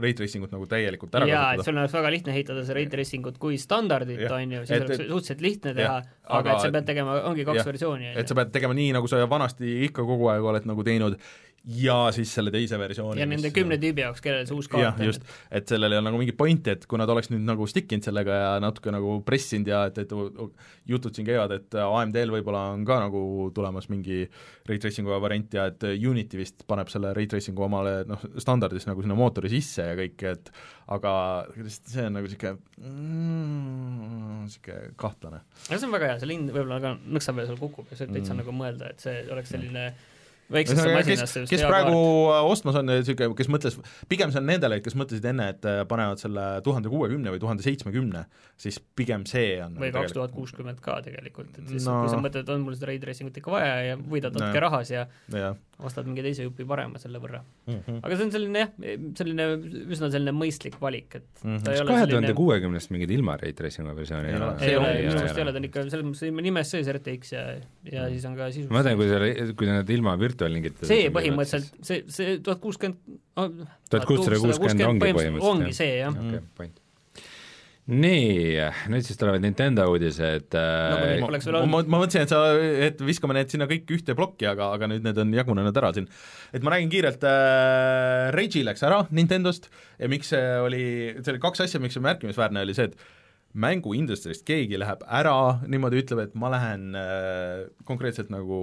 ray tracing ut nagu täielikult ära jaa, et sul oleks väga lihtne ehitada see ray tracing ut kui standardit, on ju, siis Et- oleks suhteliselt lihtne teha aga et sa pead tegema, ongi kaks jah, versiooni, on et sa pead tegema nii, nagu sa vanasti ikka kogu aeg oled nagu teinud, ja siis selle teise versiooni ja nende mis- kümne tüübi jaoks, kellel see uus jah kaart, on just, et sellel ei ole nagu mingit pointi, et kui nad oleks nüüd nagu stick inud sellega ja natuke nagu pressinud ja et, et jutud siin käivad, et AMD-l võib-olla on ka nagu tulemas mingi ray tracing'u variant ja et Unity vist paneb selle ray tracing'u omale noh, standardis nagu sinna mootori sisse ja kõik, et aga see on nagu niisugune mm, niisugune kahtlane. aga see on väga hea, selle hind võib-olla ka nõksa peale seal kukub ja see täitsa Mm. mm. nagu mõelda, et see oleks selline väiksesse masinasse just kes praegu kaart. ostmas on, niisugune, kes mõtles, pigem see on nendele, kes mõtlesid enne, et äh, panevad selle tuhande kuuekümne või tuhande seitsmekümne, siis pigem see on või nagu kaks tuhat kuuskümmend ka tegelikult, et siis No. kui sa mõtled, on mul seda ray tracing ut ikka vaja ja võidad natuke No. rahas ja jah ostad mingi teise jupi parema selle võrra. mm -hmm. aga see on selline jah, selline üsna selline mõistlik valik, et Mhm. ta ei kas ole kahe selline tuhande kuuekümnest mingit ilma ray tracing'u versiooni Ei ei ole. ei ole, ei minu meelest ei ei ole, ta on ikka selles mõttes nimes sees RTX ja, ja siis on ka sisus ma mõtlen, kui see, kui need ilma virtuaalingita see põhimõtteliselt, see, see tuhat kuuskümmend Tuhat kuussada kuuskümmend ongi põhimõtteliselt, ongi jah. see jah, okei, point. nii, nüüd siis tulevad Nintendo uudised äh, veel ma, olnud. ma mõtlesin, et sa, et viskame need sinna kõik ühte plokki, aga, aga nüüd need on jagunenud ära siin. et ma räägin kiirelt äh,, Regi läks ära Nintendost ja miks see oli, see oli kaks asja, miks see märkimisväärne oli see, et mänguindustrist keegi läheb ära, niimoodi ütleb, et ma lähen äh, konkreetselt nagu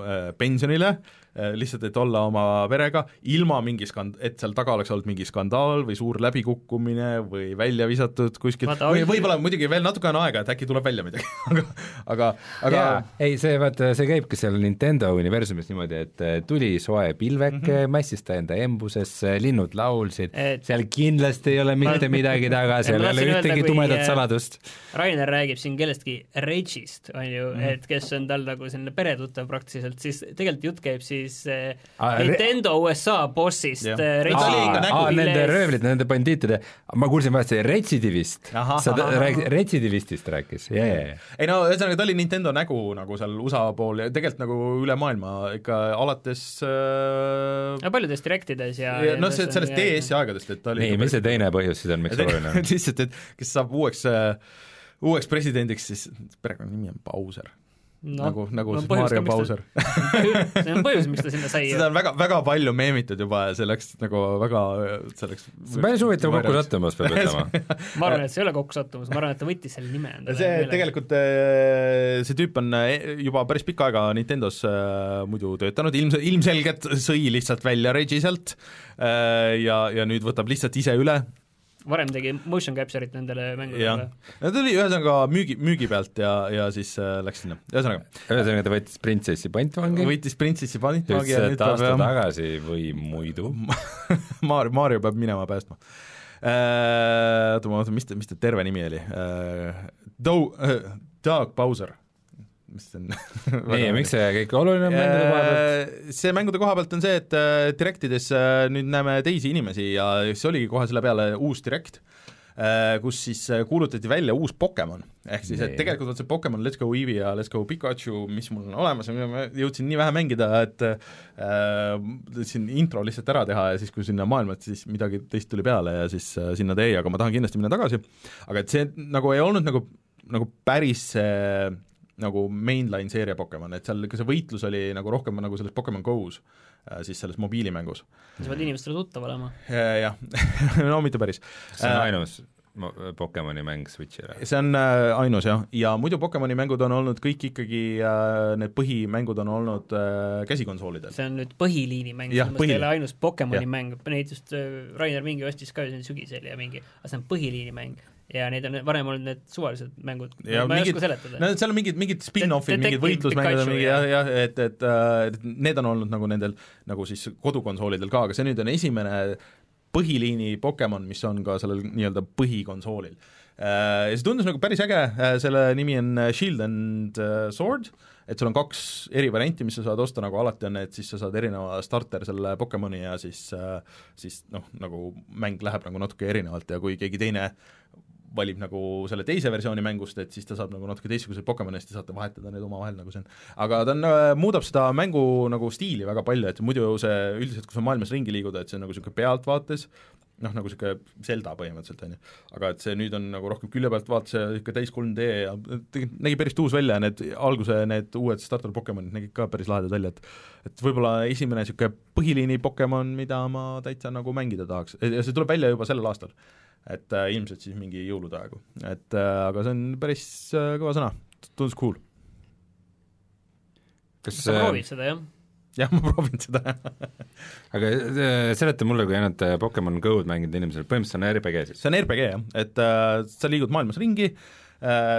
äh, pensionile äh,, lihtsalt et olla oma perega, ilma mingi skand-, et seal taga oleks olnud mingi skandaal või suur läbikukkumine või välja visatud kuskil või võib-olla muidugi veel natuke on aega, et äkki tuleb välja midagi, aga aga, aga jaa, ei see vaata, see käibki seal Nintendo universumis niimoodi, et äh, tuli soe pilveke mm, -hmm. mässis ta enda embusesse, linnud laulsid Et-, seal kindlasti ei ole mitte midagi taga, seal ei ole ühtegi tumedat äh, saladust. Rainer räägib siin kellestki Regist, on ju mm., et kes on tal nagu selline peretuttav praktiliselt, siis tegelikult jutt käib siis Aa, re- Nintendo USA bossist No aa, nende röövlite, nende bandiitide, ma kuulsin vahest retsidivist, sa rääkisid, retsidivistist rääkis, jaa, jaa, jaa. ei no ühesõnaga, ta oli Nintendo nägu nagu seal USA pool ja tegelikult nagu üle maailma ikka alates äh, ja paljudes direktides ja, ja noh, see sellest DS-i aegadest, et ta oli nii, mis see teine põhjus siis on, miks oluline on? lihtsalt, et kes saab uueks äh, uueks presidendiks, siis perekonnanimi on Bowser no,, nagu, nagu on siis Mario Bowser. see on põhjus, miks ta sinna sai seda on väga, väga palju meemitud juba ja see läks nagu väga, see läks päris huvitav kokkusattumus, peab ütlema. ma arvan, et see ei ole kokkusattumus, ma arvan, et ta võttis selle nime endale see tegelikult, see tüüp on äh, juba päris pikka aega Nintendos äh, muidu töötanud, ilmse-, ilmselgelt sõi lihtsalt välja Regi sealt ja, ja nüüd võtab lihtsalt ise üle varem tegi motion capture'it nendele mängudele., ta tuli ühesõnaga müügi, müügi pealt ja, ja siis äh, läks sinna, ühesõnaga ühesõnaga ta võttis printsessi pantvangi, võitis Princessi panitagi ütles, ja et nüüd aasta peab tagasi või muidu. Mario, Mario peab minema päästma. Oota, ma vaatan, mis ta, mis ta terve nimi oli? Doug, Doug Bowser, mis on? nii, ja miks see kõik oluline on mängude koha pealt? see mängude koha pealt on see, et äh, Directides äh, nüüd näeme teisi inimesi ja see oligi kohe selle peale uus Direct, kus siis äh, kuulutati välja uus Pokemon. ehk siis, et tegelikult vot see Pokemon Let's Go Eevee ja Let's Go Pikachu, mis mul on olemas ma jõudsin nii vähe mängida, et äh, siin intro lihtsalt ära teha ja siis, kui sinna maailma, et siis midagi teist tuli peale ja siis äh, sinna jäi, aga ma tahan kindlasti minna tagasi, aga et see nagu ei olnud nagu, nagu päris see nagu mainline seeria Pokemon, et seal ikka see võitlus oli nagu rohkem nagu selles Pokemon Go's, siis selles mobiilimängus. sa pead inimestele tuttav olema. jah, no mitte päris. see on ainus mo- Pokemoni mäng Switch'ile. see on äh, ainus jah, ja muidu Pokemoni mängud on olnud kõik ikkagi äh,, need põhimängud on olnud äh, käsikonsoolidel. see on nüüd põhiliini mäng, selles mõttes ei ole ainus Pokemoni Jah. mäng, neid just äh, Rainer mingi ostis ka siin sügisel ja mingi, aga see on põhiliini mäng ja neid on varem olnud need suvalised mängud, ma ei mingid- oska seletada. no seal on mingid, mingid spin-off'id, mingid võitlusmängud mingi ja- jah, jah, et, et äh, need on olnud nagu nendel nagu siis kodukonsoolidel ka, aga see nüüd on esimene põhiliini Pokemon, mis on ka sellel nii-öelda põhikonsoolil. Ja see tundus nagu päris äge, selle nimi on Shield and äh, Sword, et sul on kaks eri varianti, mis sa saad osta, nagu alati on, et siis sa saad erineva starter selle Pokemoni ja siis, siis noh, nagu mäng läheb nagu natuke erinevalt ja kui keegi teine valib nagu selle teise versiooni mängust, et siis ta saab nagu natuke teistsuguseid Pokemone ja siis te saate vahetada need omavahel nagu see on. aga ta on, muudab seda mängu nagu stiili väga palju, et muidu see üldiselt, kui sa maailmas ringi liigud, et see on nagu niisugune pealtvaates, noh, nagu niisugune Zelda põhimõtteliselt, on ju. aga et see nüüd on nagu rohkem külje pealt vaates ja niisugune täis 3D ja tegelikult nägi päris tuus välja ja need alguse need uued starter Pokemonid nägid ka päris lahedad välja, et et võib-olla esimene niisugune põhiliini Pokemon, mida ma täitsa nagu mängida tahaks ja see tuleb välja juba sellel aastal. Et äh, ilmselt siis mingi jõulude aegu, et äh, aga see on päris äh, kõva sõna, tundus cool. kas sa proovid seda, jah? jah, ma proovin seda aga äh, seleta mulle, kui ainult Pokemon Go'd mänginud inimesel, põhimõtteliselt on RPG siis? see on RPG jah, et äh, sa liigud maailmas ringi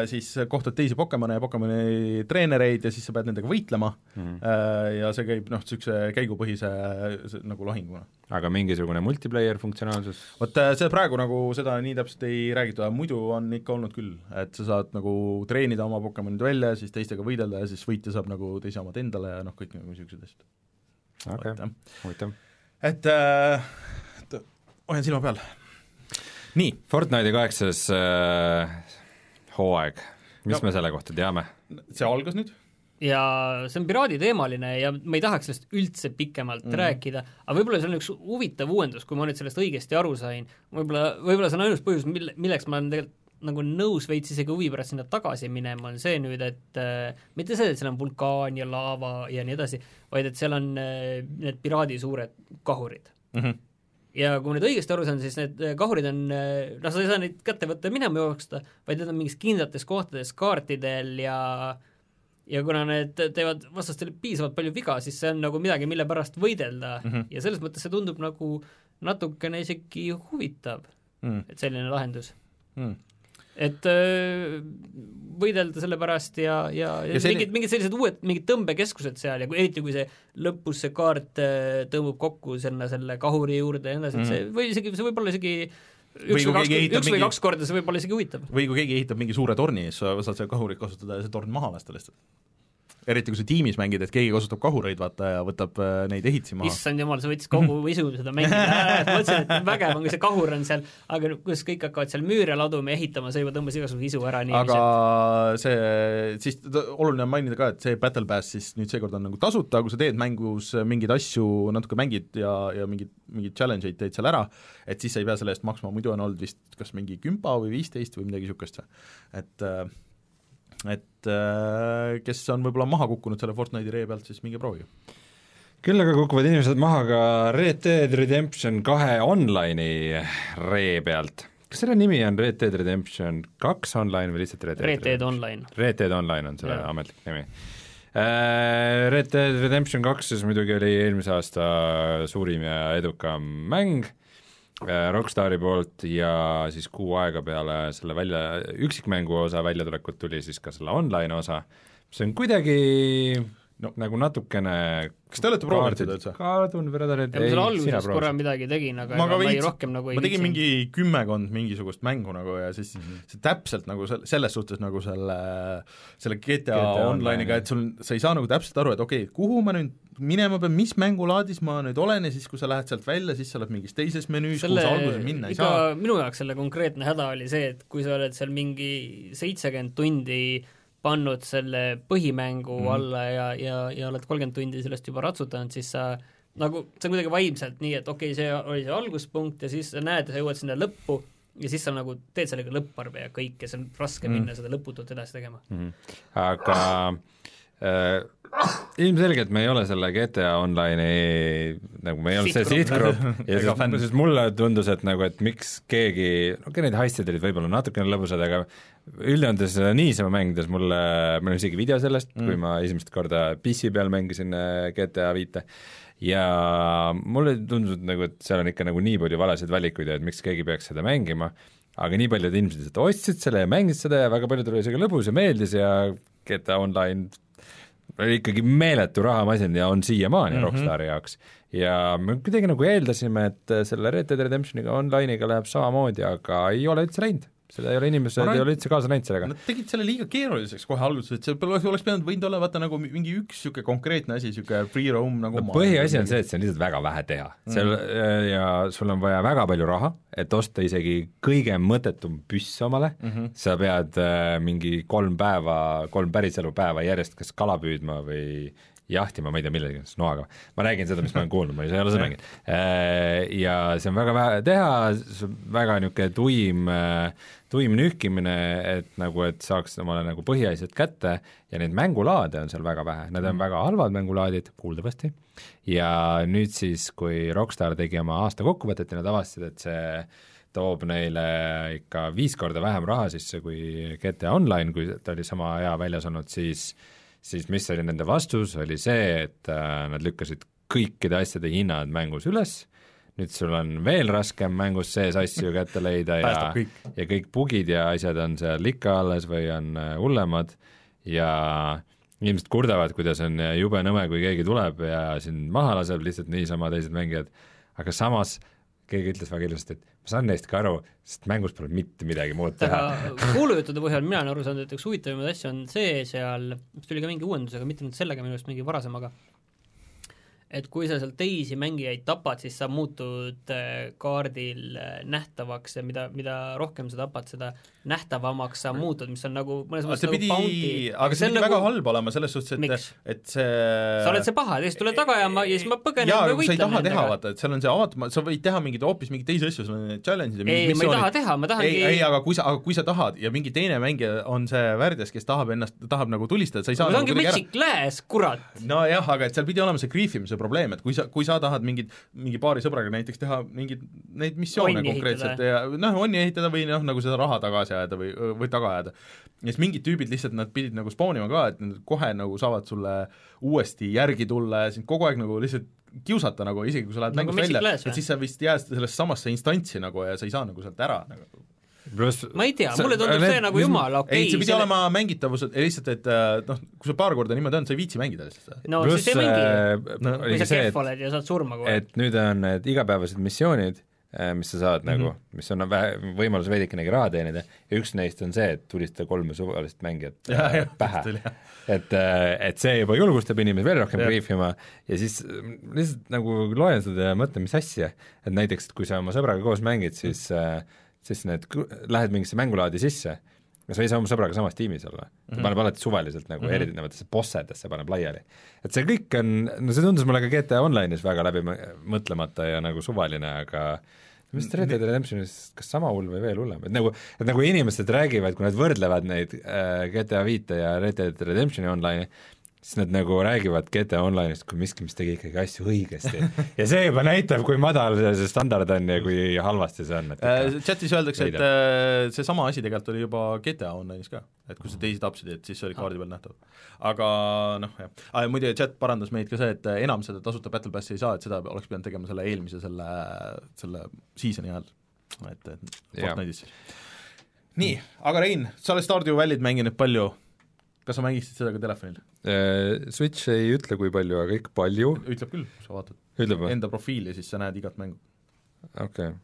siis kohtad teisi Pokemone ja Pokemoni treenereid ja siis sa pead nendega võitlema mm -hmm. ja see käib noh, niisuguse käigupõhise nagu lahinguna. aga mingisugune multiplayer funktsionaalsus? vot äh, see praegu nagu seda nii täpselt ei räägitud, aga muidu on ikka olnud küll, et sa saad nagu treenida oma Pokemonid välja, siis teistega võidelda ja siis võitja saab nagu teise omad endale ja noh, kõik nagu niisugused asjad. okei okay., huvitav. et äh, hoian silma peal. nii. Fortnite'i kaheksas äh, hooaeg, mis No. no. me selle kohta teame? see algas nüüd? ja see on piraaditeemaline ja ma ei tahaks sellest üldse pikemalt mm. rääkida, aga võib-olla see on üks huvitav uuendus, kui ma nüüd sellest õigesti aru sain, võib-olla, võib-olla see on ainus põhjus, mille, milleks ma olen tegelikult nagu nõus veits isegi huvi pärast sinna tagasi minema, on see nüüd, et äh, mitte see, et seal on vulkaan ja laava ja nii edasi, vaid et seal on äh, need piraadi suured kahurid mm. -hmm. Ja kui ma nüüd õigesti aru saan, siis need äh, kahurid on, noh, sa ei saa neid kätte võtta ja minema jooksta, vaid need on mingis kindlates kohtades kaartidel ja ja kuna need teevad vastastele piisavalt palju viga, siis see on nagu midagi, mille pärast võidelda mm. -hmm. ja selles mõttes see tundub nagu natukene isegi huvitav Mm. et selline lahendus. Mm. Et öö, võidelda selle pärast ja, ja, ja, selline- mingid, mingid sellised uued, mingid tõmbekeskused seal ja kui, eriti kui see lõpus see kaart öö, tõmbub kokku sinna selle kahuri juurde ja nii edasi, et see või isegi, see võib olla isegi Või üks või kaks, üks või mingi- kaks korda, see võib olla isegi huvitav. või kui keegi ehitab mingi suure torni, siis sa saad seda kahurit kasutada ja see torn maha lasta lihtsalt. Eriti kui sa tiimis mängid, et keegi kasutab kahureid, vaata, ja võtab äh, neid ehitisi maha. issand jumal, see võttis kogu isu seda mängida, mõtlesin, et vägev on, kui see kahur on seal, aga kus kõik hakkavad seal müüre laduma ja ehitama, see juba tõmbas igasuguse isu ära nii aga see, siis oluline on mainida ka, et see Battle Pass siis nüüd seekord on nagu tasuta, kui sa teed mängus mingeid asju, natuke mängid ja, ja mingeid, mingeid challenge eid teed seal ära, et siis sa ei pea selle eest maksma, muidu on olnud vist kas mingi kümpa või viisteist või midagi niisugust, et äh, et äh, kes on võib-olla maha kukkunud selle Fortnite'i ree pealt, siis minge proovige. küll aga kukuvad inimesed maha ka Red Dead Redemption kahe online'i ree pealt. kas selle nimi on Red Dead Redemption kaks online või lihtsalt Red Dead Red Dead Online. Red Dead Online on selle Jaa. ametlik nimi. Red Dead Redemption kaks siis muidugi oli eelmise aasta suurim ja edukam mäng äh, Rockstari poolt ja siis kuu aega peale selle välja, üksikmängu osa väljatulekut tuli siis ka selle online osa, see on kuidagi No. nagu natukene kas te olete proovinud seda üldse? kaardun Brotherhood, ja ma seal alguses korra midagi tegin, aga ma ma ei rohkem nagu ei ma tegin mingi kümmekond mingisugust mängu nagu ja siis mm. -hmm. see täpselt nagu sel-, selles suhtes nagu selle, selle GTA, GTA Online'iga, et sul, sa ei saa nagu täpselt aru, et okei okay,, kuhu ma nüüd minema pean, mis mängulaadis ma nüüd olen ja siis, kui sa lähed sealt välja, siis sa oled mingis teises menüüs, kuhu sa alguses minna ei iga saa. minu jaoks selle konkreetne häda oli see, et kui sa oled seal mingi seitsekümmend tundi pannud selle põhimängu mm. alla ja, ja, ja oled kolmkümmend tundi sellest juba ratsutanud, siis sa nagu, see on kuidagi vaimselt nii, et okei okay,, see oli see alguspunkt ja siis sa näed, sa jõuad sinna lõppu ja siis sa nagu teed sellega lõpparve ja kõik ja see on raske Mm. mm. minna seda lõputult edasi tegema. aga äh, ilmselgelt me ei ole selle GTA Online'i nagu me ei olnud see Sihtgrupp. ja sest, sest mulle tundus, et nagu, et miks keegi, okei okay, need heistid olid võib-olla natukene lõbusad, aga üldjoontes niisama mängides mulle, meil on isegi video sellest mm., kui ma esimest korda PC peal mängisin äh, GTA viite ja mulle tundus et nagu, et seal on ikka nagu nii palju valesid valikuid ja et miks keegi peaks seda mängima, aga nii paljud inimesed ostsid selle ja mängisid seda ja väga paljudel oli isegi lõbus ja meeldis ja GTA Online oli ikkagi meeletu rahamasin ja on siiamaani mm -hmm. Rockstari jaoks. ja me kuidagi nagu eeldasime, et selle Red Dead Redemptioniga online'iga läheb samamoodi, aga ei ole üldse läinud. Seda ei ole inimesed, arvan, ei ole üldse kaasa näinud sellega. Nad tegid selle liiga keeruliseks kohe alguses, et see oleks, oleks pidanud võinud olla vaata nagu mingi üks niisugune konkreetne asi, niisugune free roam nagu no põhiasi on see, et see on lihtsalt väga vähe teha mm., seal äh, ja sul on vaja väga palju raha, et osta isegi kõige mõttetum püss omale mm, -hmm. sa pead äh, mingi kolm päeva, kolm päriselu päeva järjest kas kala püüdma või jahtima, ma ei tea millegi, noaga. ma räägin seda, mis ma olen kuulnud, ma ei ole seda mänginud. Ja see on väga vähe teha, väga niisugune tuim, tuim nühkimine, et nagu, et saaks omale nagu põhiasjad kätte ja neid mängulaade on seal väga vähe, need on väga halvad mängulaadid, kuuldavasti, ja nüüd siis, kui Rockstar tegi oma aasta kokkuvõtet ja nad avastasid, et see toob neile ikka viis korda vähem raha sisse kui GTA Online, kui ta oli sama hea väljas olnud, siis siis mis oli nende vastus, oli see, et äh, nad lükkasid kõikide asjade hinnad mängus üles, nüüd sul on veel raskem mängus sees asju kätte leida ja kõik. ja kõik bugid ja asjad on seal ikka alles või on äh, hullemad. ja inimesed kurdavad, kuidas on jube nõme, kui keegi tuleb ja sind maha laseb lihtsalt niisama teised mängijad, aga samas keegi ütles väga ilusasti, et ma saan neist ka aru, sest mängus pole mitte midagi muud teha. Kuulujuttude põhjal mina olen aru saanud, et üks huvitavamaid asju on see seal, mis tuli ka mingi uuendusega, mitte nüüd sellega, minu arust mingi varasemaga, et kui sa seal teisi mängijaid tapad, siis sa muutud äh, kaardil äh, nähtavaks ja mida, mida rohkem sa tapad, seda nähtavamaks sa muutud, mis on nagu mõnes mõttes nagu pidi, bounty. aga see on pidi nagu, väga halb olema selles suhtes, et, et see sa oled see paha siis tuled taga ja ma, ja siis ma põgenen jaa, või aga sa ei võitlen taha teha, vaata, et seal on see avatum-, sa võid teha mingeid hoopis mingeid teisi asju, sul on need challenge'id ja ei, mingid ma ei taha teha, ma ei, tahangi ei, aga kui sa, aga kui sa tahad ja mingi teine mängija on see värdjas, kes tahab ennast, tahab nagu tulistada, sa ei saa ma nagu tahangi ära Magic Glass, kurat! nojah, aga et seal pidi olema see griifimise probleem, et kui sa, kui sa tahad mingit, mingi paari sõbraga näiteks teha mingeid neid missioone konkreetselt ja noh, onni ehitada või noh, nagu seda raha tagasi ajada või, või taga ajada. ja siis mingid tüübid lihtsalt, nad pidid nagu spawnima ka, et nad kohe nagu saavad sulle uuesti järgi tulla ja sind kogu aeg nagu lihtsalt kiusata nagu, isegi kui sa lähed Nagu mängust välja, et siis sa vist jääd sellesse samasse instantsi nagu ja sa ei saa nagu sealt ära nagu pluss ma ei tea, mulle tundub need- see nagu jumala okei ei, see pidi selle- olema mängitavus, lihtsalt, et äh, noh, kui sa paar korda niimoodi on, sa ei viitsi mängida lihtsalt seda. no pluss siis ei mängi äh, No, oligi sa see, kehv oled ja saad surma aeg. et nüüd on need igapäevased missioonid, mis sa saad mm -hmm. nagu, mis on vä- võimalus veidikenegi raha teenida ja üks neist on see, et tulistada kolme suvalist mängijat Jah, äh, pähe tuli, jah.. et, et see juba julgustab inimesi veel rohkem briifima ja siis mm, lihtsalt nagu loen seda ja mõtlen, mis asja, et näiteks, et kui sa oma sõbraga koos mängid, siis mm. siis need, lähed mingisse mängulaadi sisse ja sa ei saa oma sõbraga samas tiimis olla, ta paneb alati suvaliselt nagu mm -hmm. erinevatesse bossedesse paneb laiali. et see kõik on, no see tundus mulle ka GTA Online'is väga läbi mõtlemata ja nagu suvaline, aga mis Red Dead Redemptionis, kas sama hull või veel hullem, et nagu, et nagu inimesed räägivad, kui nad võrdlevad neid äh, GTA viite ja Red Dead Redemptioni online'i, siis nad nagu räägivad GTA Online'ist kui miski, mis tegi ikkagi asju õigesti. ja see juba näitab, kui madal see, standard on ja kui halvasti see on, Äh, chatis öeldakse, et äh, seesama asi tegelikult oli juba GTA Online'is ka, et kui sa teisi tapsid, et siis see oli kaardi peal nähtav. aga noh, jah ah,, muide chat parandas meid ka see, et äh, enam seda tasuta Battle Passi ei saa, et seda oleks pidanud tegema selle eelmise, selle, selle season'i ajal, et, et. Fortnite'is siis. nii, aga Rein, sa oled Stardew Valley't mänginud palju, kas sa mängisid seda ka telefonil? Äh, Switch ei ütle, kui palju, aga ikka palju, ütleb küll, sa vaatad enda profiili, siis sa näed igat mängu. okei okay..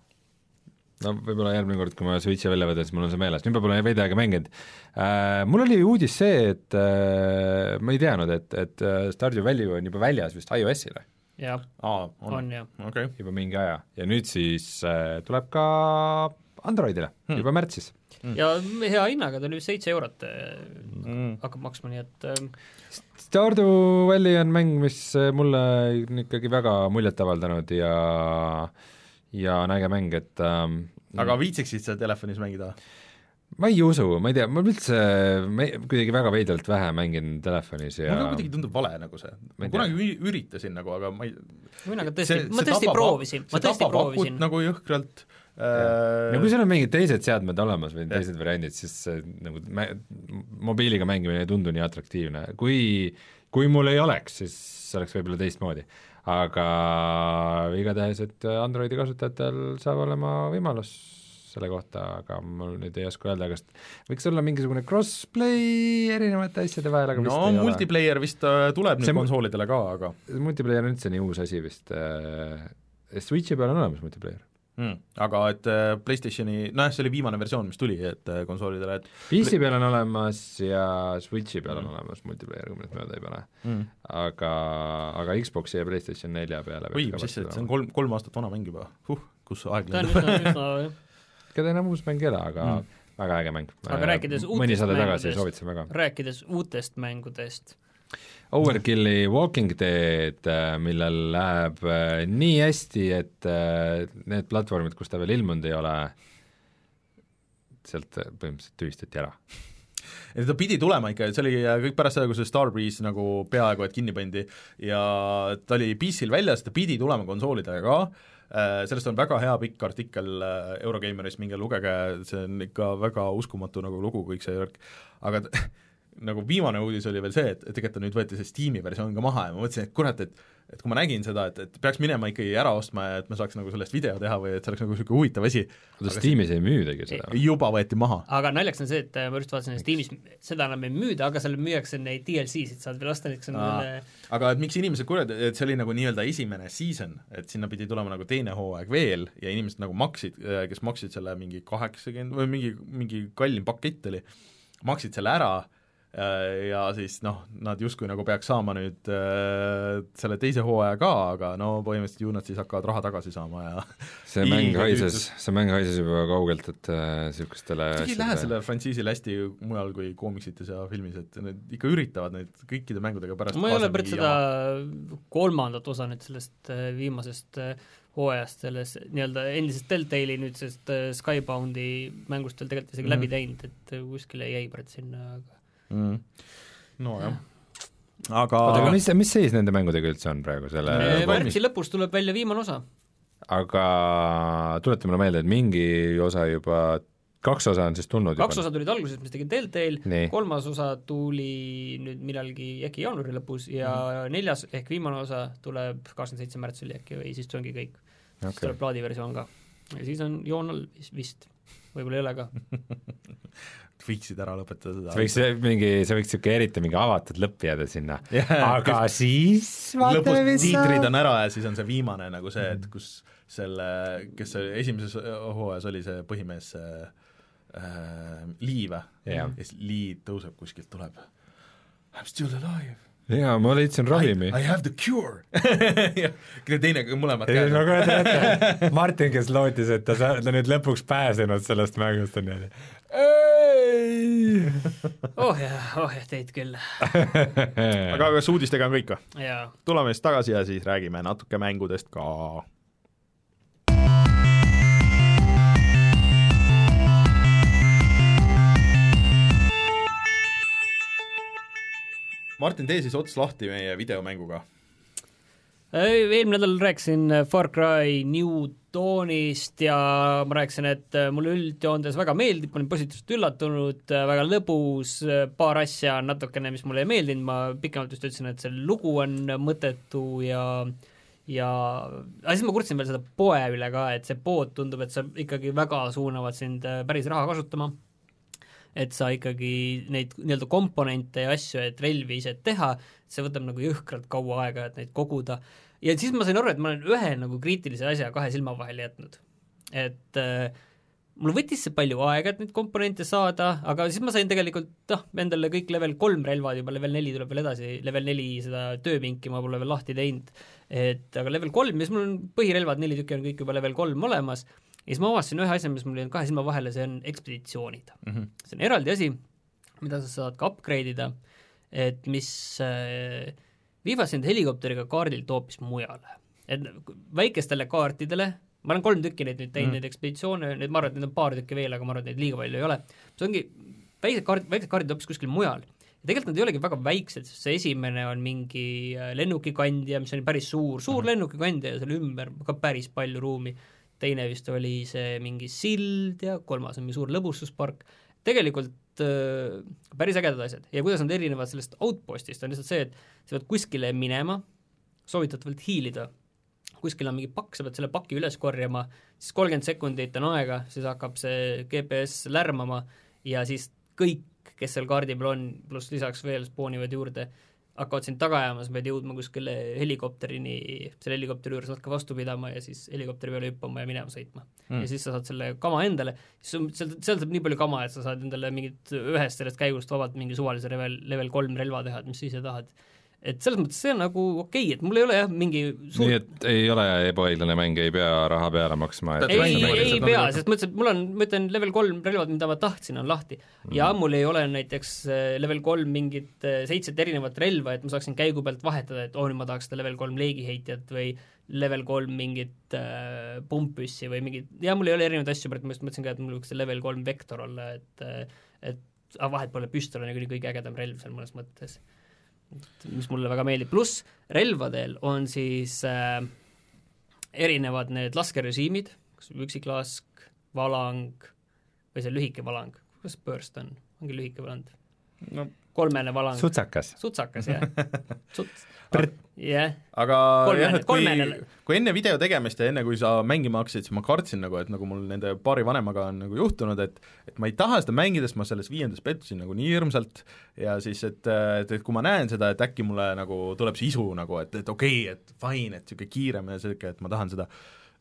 no võib-olla järgmine kord, kui ma Switchi välja võtan, siis mul on see meeles, nüüd ma pole veidi aega mänginud äh,. Mul oli uudis see, et äh, ma ei teadnud, et, et äh, Stardew Valley on juba väljas vist iOS-ile jah, aa, on on, jah. okei okay.. juba mingi aja ja nüüd siis äh, tuleb ka Androidile hmm. juba märtsis. Ja hea hinnaga, ta oli vist seitse eurot äh, Mm. hakkab maksma, nii et äh, Stardew Valley on mäng, mis äh, mulle on ikkagi väga muljet avaldanud ja ja on äge mäng, et ähm, aga viitsiksid sa telefonis mängida? ma ei usu, ma ei tea, ma üldse kuidagi väga veidralt vähe mängin telefonis ja mulle kuidagi tundub vale nagu see, Ma kunagi üri- üritasin nagu, aga ma ei mina ka tõesti, ma tõesti proovisin, ma tõesti proovisin. nagu jõhkralt no kui äh, sul on mingid teised seadmed olemas või teised variandid, siis see nagu mä- mobiiliga mängimine ei tundu nii atraktiivne, kui kui mul ei oleks, siis see oleks võib-olla teistmoodi. aga igatahes, et Androidi kasutajatel saab olema võimalus selle kohta, aga mul nüüd ei oska öelda, kas võiks olla mingisugune crossplay erinevate asjade vahel, aga no multiplayer vist äh, tuleb nüüd See mu- konsoolidele ka, aga ole. multiplayer on üldse nii uus asi vist äh,, Switchi peal on olemas multiplayer. Mm, aga et äh, PlayStationi, nojah, see oli viimane versioon, mis tuli, et äh, konsoolidele, et PC peal on olemas ja Switchi peal on olemas multiplayer, kui ma nüüd mööda ei pane. mm. aga, aga Xboxi ja PlayStation nelja peale oi, mis asja, et see on kolm, kolm aastat vana mäng juba huh,, kus aeg lendab. ega ta enam uus mäng ei ole, aga Mm. mm. väga äge mäng. Aga rääkides uutest mängudest- rääkides uutest mängudest, Overkilli Walking Dead, millel läheb äh, nii hästi, et äh, need platvormid, kus ta veel ilmunud ei ole, sealt äh, põhimõtteliselt tühistati ära. et ta pidi tulema ikka, see oli äh, kõik pärast seda, kui see Starbreeze nagu peaaegu et kinni pandi ja ta oli PC-l väljas, ta pidi tulema konsoolidele ka, sellest on väga hea pikk artikkel äh, Eurogeimeris, minge lugege, see on ikka väga uskumatu nagu lugu, kõik see värk, aga nagu viimane uudis oli veel see, et, et tegelikult nüüd võeti see Steam'i versioon ka maha ja ma mõtlesin, et kurat, et et kui ma nägin seda, et, et peaks minema ikkagi ära ostma ja et ma saaks nagu sellest video teha või et see oleks nagu niisugune huvitav asi, oota, Steamis ei müüdagi seda juba võeti maha. aga naljakas on see, et äh, ma just vaatasin, et Steamis seda enam ei müüda, aga seal müüakse neid DLC-sid, saad veel osta näiteks on Aa. äh, aga et miks inimesed kurjad, et see oli nagu nii-öelda esimene season, et sinna pidi tulema nagu teine hooaeg veel ja inimesed nagu maksid, kes maksid selle mingi kaheksakümmend või mingi, mingi kallim pakett oli, maksid selle ära äh, ja siis noh, nad justkui nagu peaks saama nüüd äh, selle teise hooaja ka, aga no põhimõtteliselt ju nad siis hakkavad raha tagasi saama ja see mäng haises. see mäng haises juba kaugelt, et niisugustele isegi ei lähe sellele frantsiisile hästi mujal kui koomiksites ja filmis, et nad ikka üritavad neid kõikide mängudega pärast ma ei ole pärit seda kolmandat osa nüüd sellest äh, viimasest äh, hooajast selles nii-öelda endisest Deltali nüüdsest äh, Skyboundi mängust veel tegelikult isegi Mhm. läbi teinud, et äh, kuskile jäi pärit sinna, aga mm.. nojah, aga oota, aga mis, mis seis nende mängudega üldse on praegu selle Äh, märtsi lõpus tuleb välja viimane osa. aga tuleta mulle meelde, et mingi osa juba, kaks osa on siis tulnud kaks juba? osa tulid alguses, mis tegi Deltail, nii, kolmas osa tuli nüüd millalgi äkki jaanuari lõpus ja Mhm. neljas ehk viimane osa tuleb kakskümmend seitse märtsil äkki või siis ongi kõik. siis okei tuleb plaadiversioon ka. ja siis on joon all vis- vist, võib-olla ei ole ka. võiksid ära lõpetada seda. see võiks mingi, see võiks niisugune eriti mingi avatud lõpp jääda sinna. yeah. aga siis vaatame, mis tiitrid saab. on ära ja siis on see viimane nagu see, et kus selle, kes see esimeses hooajas oli see põhimees, äh, Lee või Jah. ja siis Lee tõuseb kuskilt, tuleb I m still alive. jaa, ma leidsin ravimi. I have the cure ja teine, mõlemad käed no kujuta ette, Martin, kes lootis, et ta sa- ta nüüd lõpuks pääsenud sellest mängust on niimoodi. ei. oh jah, oh jah, teid küll. aga kas uudistega on kõik või? jaa. tuleme siis tagasi ja siis räägime natuke mängudest ka. Martin, tee siis ots lahti meie videomänguga. Eelmine nädal rääkisin Far Cry New Dawnist ja ma rääkisin, et mulle üldjoontes väga meeldib, ma olin positiivselt üllatunud, väga lõbus, paar asja natukene, mis mulle ei meeldinud, ma pikemalt just ütlesin, et see lugu on mõttetu ja ja aga siis ma kurtsin veel seda poe üle ka, et see pood tundub, et sa ikkagi väga suunavad sind äh, päris raha kasutama. Et sa ikkagi neid nii-öelda komponente ja asju, et relvi ise teha, see võtab nagu jõhkralt kaua aega, et neid koguda. ja siis ma sain aru, et ma olen ühe nagu kriitilise asja kahe silma vahele jätnud. et äh, mul võttis see palju aega, et neid komponente saada, aga siis ma sain tegelikult noh, endale kõik level kolm relvad juba, level neli tuleb veel edasi, level neli seda tööpinki ma pole veel lahti teinud, et aga level kolm ja siis mul on põhirelvad, neli tükki on kõik juba level kolm olemas ja siis ma avastasin ühe asja, mis mul jäi kahe silma vahele, see on ekspeditsioonid see on eraldi asi, mida sa saad ka upgrade ida, et mis äh, viivad sind helikopteriga kaardilt hoopis mujale. et väikestele kaartidele, ma olen kolm tükki neid nüüd teinud mm., neid ekspeditsioone, neid ma arvan, et neid on paar tükki veel, aga ma arvan, et neid liiga palju ei ole, see ongi väiksed kaardid, väiksed kaardid hoopis kuskil mujal. ja tegelikult nad ei olegi väga väiksed, sest see esimene on mingi äh, lennukikandja, mis on päris suur, suur mm -hmm. lennukikandja ja selle ümber ka päris palju ruumi, teine vist oli see mingi sild ja kolmas on mingi suur lõbustuspark, tegelikult päris ägedad asjad. Ja kuidas nad erinevad sellest outpostist, on lihtsalt see, et sa pead kuskile minema, soovitatavalt hiilida, kuskil on mingi pakk, sa pead selle paki üles korjama, siis kolmkümmend sekundit on aega, siis hakkab see GPS lärmama ja siis kõik, kes seal kaardi peal on, pluss lisaks veel spoonivad juurde, hakkavad sind taga ajama, sa pead jõudma kuskile helikopterini, selle helikopteri juures natuke vastu pidama ja siis helikopteri peale hüppama ja minema sõitma mm.. ja siis sa saad selle kama endale, siis sul- seal, seal saab nii palju kama, et sa saad endale mingit ühest sellest käigust vabalt mingi suvalise level, level kolm relva teha, et mis sa ise tahad. Et selles mõttes see on nagu okei okay,, et mul ei ole jah, mingi suur nii et ei ole ebaõiglane mäng, ei pea raha peale maksma. Pead ei, ei lihtsalt pea, sest ütlesin, et mul on, ma ütlen, level kolm relvad, mida ma tahtsin, on lahti mm.. ja mul ei ole näiteks äh, level kolm mingit äh, seitset erinevat relva, et ma saaksin käigu pealt vahetada, et oo, nüüd ma tahaks seda level kolm leegiheitjat või level kolm mingit äh, pumppüssi või mingit, ja mul ei ole erinevaid asju, ma just mõtlesin ka, et mul võiks see level kolm vektor olla, et äh, et aga vahet pole, püstol on niikuinii kõige ägedam relv seal mõnes mõttes. Mis mulle väga meeldib, pluss relvadel on siis äh, erinevad need laskerežiimid, kas üksiklask, valang või see lühike valang, kuidas burst on, ongi lühike valang? no kolmene valang, sutsakas. sutsakas jah, suts, jah, aga Kolmene- jah, et kui kolmene-, kui enne video tegemist ja enne, kui sa mängima hakkasid, siis ma kartsin nagu, et nagu mul nende paari vanemaga on nagu juhtunud, et et ma ei taha seda mängida, sest ma selles viiendas pettusin nagu nii hirmsalt. Ja siis, et, et, et kui ma näen seda, et äkki mulle nagu tuleb see isu nagu, et, et okei okay,, et fine, et niisugune kiirem ja niisugune, et ma tahan seda.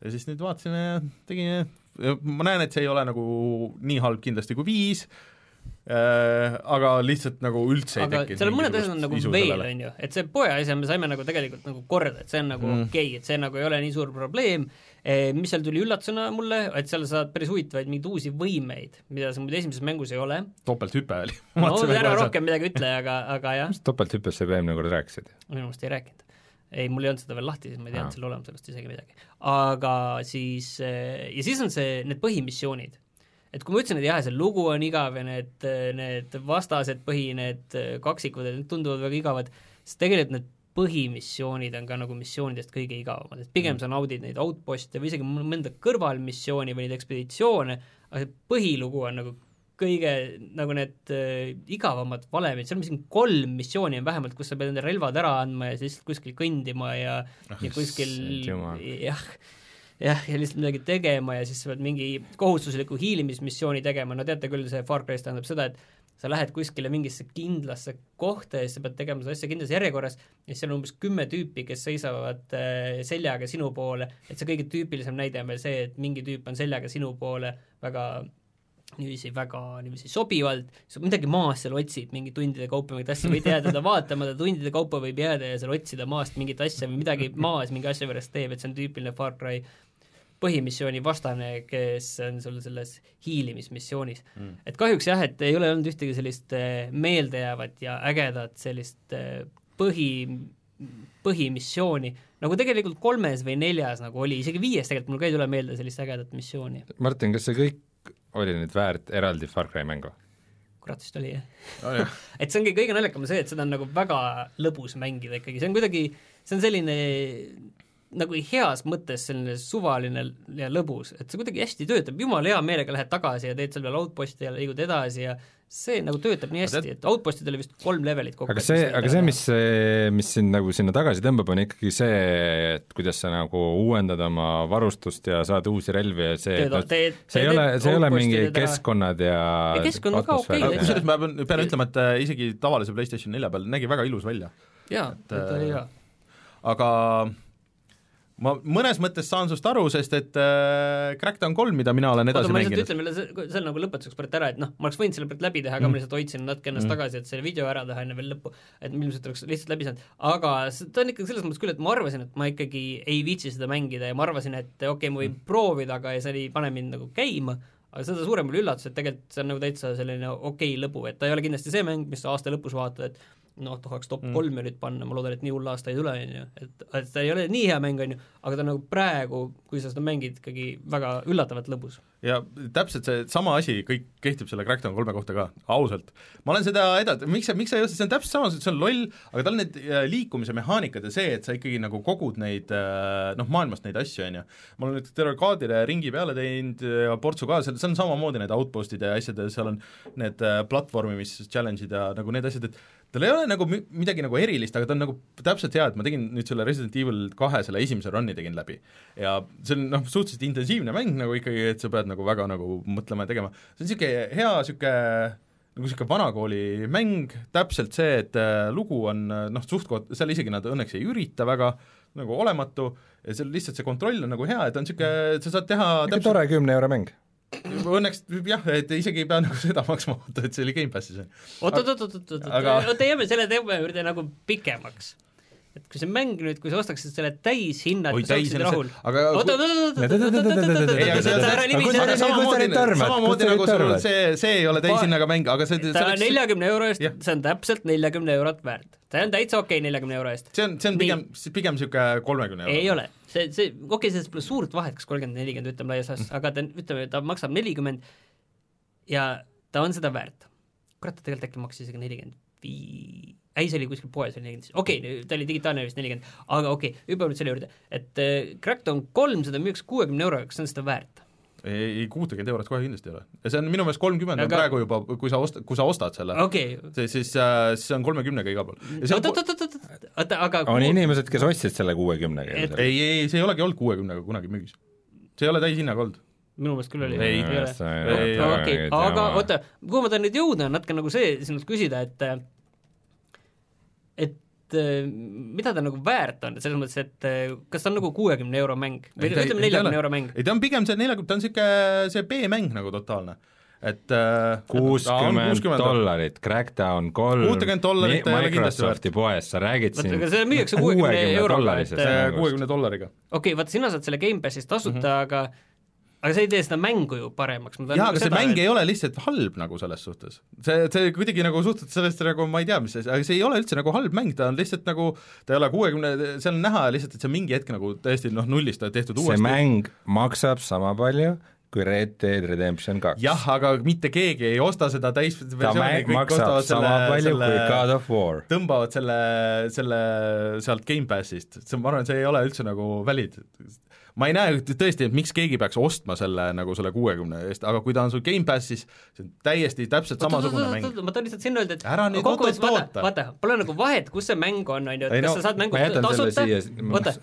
Ja siis nüüd vaatasin ja tegin ja ma näen, et see ei ole nagu nii halb kindlasti kui viis aga lihtsalt nagu üldse ei aga tekkinud seal on mõned asjad on nagu sellele. on ju, et see poe asja me saime nagu tegelikult nagu korda, et see on nagu Mm. okei okay,, et see nagu ei ole nii suur probleem eh,, mis seal tuli üllatusena mulle, et seal saad päris huvitavaid mingeid uusi võimeid, mida sa muidu esimeses mängus ei ole. topelthüpe oli no ära rohkem midagi ütle, aga, aga jah, mis topelthüppest sa juba eelmine kord rääkisid? minu meelest ei rääkinud. ei, mul ei olnud seda veel lahti, siis ma ei teadnud selle olemusest isegi midagi. aga siis, ja siis on see, need põhimissioonid. Et kui ma ütlesin, et jah, see lugu on igav ja need, need vastased põhi, need kaksikud, et need tunduvad väga igavad, siis tegelikult need põhimissioonid on ka nagu missioonidest kõige igavamad, et pigem sa naudid neid outpost'e või isegi mõnda kõrvalmissiooni või neid ekspeditsioone, aga see põhilugu on nagu kõige nagu need äh, igavamad valemid, seal on isegi kolm missiooni on vähemalt, kus sa pead enda relvad ära andma ja siis kuskil kõndima ja ja kuskil jah, jah, ja lihtsalt midagi tegema ja siis sa pead mingi kohustusliku hiilimismissiooni tegema, no teate küll, see Far Cry's tähendab seda, et sa lähed kuskile mingisse kindlasse kohta ja siis sa pead tegema seda asja kindlas järjekorras ja siis seal on umbes kümme tüüpi, kes seisavad äh, seljaga sinu poole, et see kõige tüüpilisem näide on veel see, et mingi tüüp on seljaga sinu poole väga niiviisi väga niiviisi sobivalt, sa midagi maas seal otsid mingi tundide kaupa mingit asja, võid jääda teda vaatama, ta tundide kaupa võib jääda ja seal otsida maast mingit asja või midagi maas mingi asja pärast teeb, et see on tüüpiline Far Cry põhimissiooni vastane, kes on sul selles hiilimismissioonis mm.. et kahjuks jah, et ei ole olnud ühtegi sellist eh, meeldejäävat ja ägedat sellist eh, põhi, põhimissiooni, nagu tegelikult kolmes või neljas nagu oli, isegi viies tegelikult mul ka ei tule meelde sellist ägedat missiooni. Martin, kas see kõik oli nüüd väärt eraldi Far Cry mängu? kurat vist oli jah oh,. jah. et see ongi kõige naljakam see, et seda on nagu väga lõbus mängida ikkagi, see on kuidagi, see on selline nagu heas mõttes selline suvaline ja lõbus, et see kuidagi hästi töötab, jumala hea meelega lähed tagasi ja teed seal veel outpost'i ja liigud edasi ja see nagu töötab nii hästi, et outpost'id oli vist kolm levelit kokku. aga see, aga see, mis, mis sind nagu sinna tagasi tõmbab, on ikkagi see, et kuidas sa nagu uuendad oma varustust ja saad uusi relvi ja see, teed- see ei ole, see ei ole mingi keskkonnad ja Ei, keskkond on ka okei, täitsa. kusjuures ma pean, pean ütlema, et äh, isegi tavalise PlayStation nelja peal nägi väga ilus välja, jaa, et, et oli hea. aga ma mõnes mõttes saan sinust aru, sest et äh, Crackdown kolm, mida mina olen oota, edasi lihtsalt mänginud, ütlen veel selle nagu lõpetuseks praegu ära, et noh, ma oleks võinud selle praegu läbi teha, aga ma lihtsalt hoidsin natuke ennast Mm. tagasi, et selle video ära teha enne veel lõppu, et ilmselt oleks lihtsalt läbi saanud, aga ta on ikkagi selles mõttes küll, et ma arvasin, et ma ikkagi ei viitsi seda mängida ja ma arvasin, et okei okay,, ma võin Mm. proovida, aga see ei pane mind nagu käima, aga seda suurem oli üllatus, et tegelikult see on nagu täitsa selline okei okay lõbu, et ta ei ole kindlasti see mäng, mis sa aasta lõpus vaatad, et noh, tahaks top Mm. kolme nüüd panna, ma loodan, et nii hull aasta ei tule, on ju, et, et ta ei ole nii hea mäng, on ju, aga ta nagu praegu, kui sa seda mängid, ikkagi väga üllatavalt lõbus ja täpselt see sama asi kõik kehtib selle Crackdown kolme kohta ka, ausalt. ma olen seda eda-, miks see, miks see ei ole, see on täpselt sama, see on loll, aga tal need äh, liikumise mehaanikad ja see, et sa ikkagi nagu kogud neid äh, noh, maailmast neid asju, on ju. ma olen nüüd terve kaadile ringi peale teinud ja Portsu ka, seal, see on samamoodi need outpost'id ja asjad ja seal on need äh, platvormimis challenge'id ja nagu need asjad, et tal ei ole nagu mi- midagi nagu erilist, aga ta on nagu täpselt hea, et ma tegin nüüd selle Resident Evil kahe selle esimese run'i tegin läbi. ja see on noh, suhteliselt intensiivne mäng nagu ikkagi, et sa pead nagu väga nagu mõtlema ja tegema, see on niisugune hea niisugune nagu niisugune vanakooli mäng, täpselt see, et äh, lugu on äh, noh, suht-koht, seal isegi nad õnneks ei ürita väga nagu olematu ja seal lihtsalt see kontroll on nagu hea, et on niisugune, sa saad teha ikka tore kümne euro mäng. Õnneks jah, et isegi ei pea nagu seda maksma, vaata et see oli Gamepassis on oot, oot, oot, oot, oot, oot, Aga- oota, jääme selle teema juurde nagu pikemaks et kui see mäng nüüd, kui sa ostaksid selle täishinna, et sa oleksid rahul. aga oota, oota, oota, oota, samamoodi nagu sul see, see ei ole täishinnaga mäng, aga see ta on neljakümne euro eest, see on täpselt neljakümne eurot väärt. see on täitsa okei neljakümne euro eest. see on, see on pigem, pigem niisugune kolmekümne euro. ei ole, see, see, okei, selles pole suurt vahet, kas kolmkümmend, nelikümmend, ütleme laias laastus, aga ta, ütleme, ta maksab nelikümmend ja ta on seda väärt. kurat, ta tegelikult äkki maksis isegi nelikümmend viis ei, see oli kuskil poes oli nelikümmend, okei okay,, ta oli digitaalne vist nelikümmend, aga okei okay,, hüppame nüüd selle juurde, et äh, Crackdown kolm, seda müüakse kuuekümne euroga, kas see on seda väärt? ei, ei kuutekümmet eurot kohe kindlasti ei ole. ja see on minu meelest kolmkümmend on Aga- praegu juba, kui sa osta-, kui sa ostad selle okei, see siis äh, siis on kolmekümnega igal pool. ja see on oot, oot, oot, oot, oot, oota, aga on inimesed, kes ostsid selle kuuekümnega Et- ei, ei, see ei olegi olnud kuuekümnega kunagi müügis. see ei ole täishinnaga olnud. minu meelest küll oli. Ei, ei, okei, ei, aga oota, kuhu ma tahan nüüd jõuda, on natuke nagu see sinult küsida, et et eh, mida ta nagu väärt on, selles mõttes, et eh, kas ta on nagu kuuekümne euro mäng või ütleme neljakümne euro mäng? ei, ta on pigem see neljakümne, ta on niisugune see B-mäng nagu totaalne, et äh, kuuskümmend dollarit, Crackdown kolm, 60 dollarit ta ei ole kindlasti Microsofti poes, sa räägid siin aga see müüakse 60 euroga, dollarisest et- mängust. kuuekümne dollariga. okei okay,, vaata sina saad selle Gamepassis tasuta mm. -hmm. aga aga see ei tee seda mängu ju paremaks. jaa, aga see mäng ei ole lihtsalt halb nagu selles suhtes. see, see kuidagi nagu suhtud sellest nagu ma ei tea, mis see, aga see ei ole üldse nagu halb mäng, ta on lihtsalt nagu ta ei ole kuuekümne, seal on näha lihtsalt, et see mingi hetk nagu täiesti noh, nullist tehtud see uuesti. mäng maksab sama palju kui Red Dead Redemption kaks. jah, aga mitte keegi ei osta seda ta täisversiooni, mäng kõik maksab ostavad sama selle, palju kui God selle of War. tõmbavad selle, selle sealt Gamepassist, see, ma arvan, see ei ole üldse nagu valid. Ma ei näe tõesti, et miks keegi peaks ostma selle nagu selle kuuekümne eest, aga kui ta on sul Gamepassis, see on täiesti täpselt samasugune mäng. ma tahan lihtsalt sinna öelda, et Ära nüüd kokkuvõttes oot-oot vaata, vaata, pole nagu vahet, kus see mäng on, on ju, et kas sa saad mängu tasuta. vaata,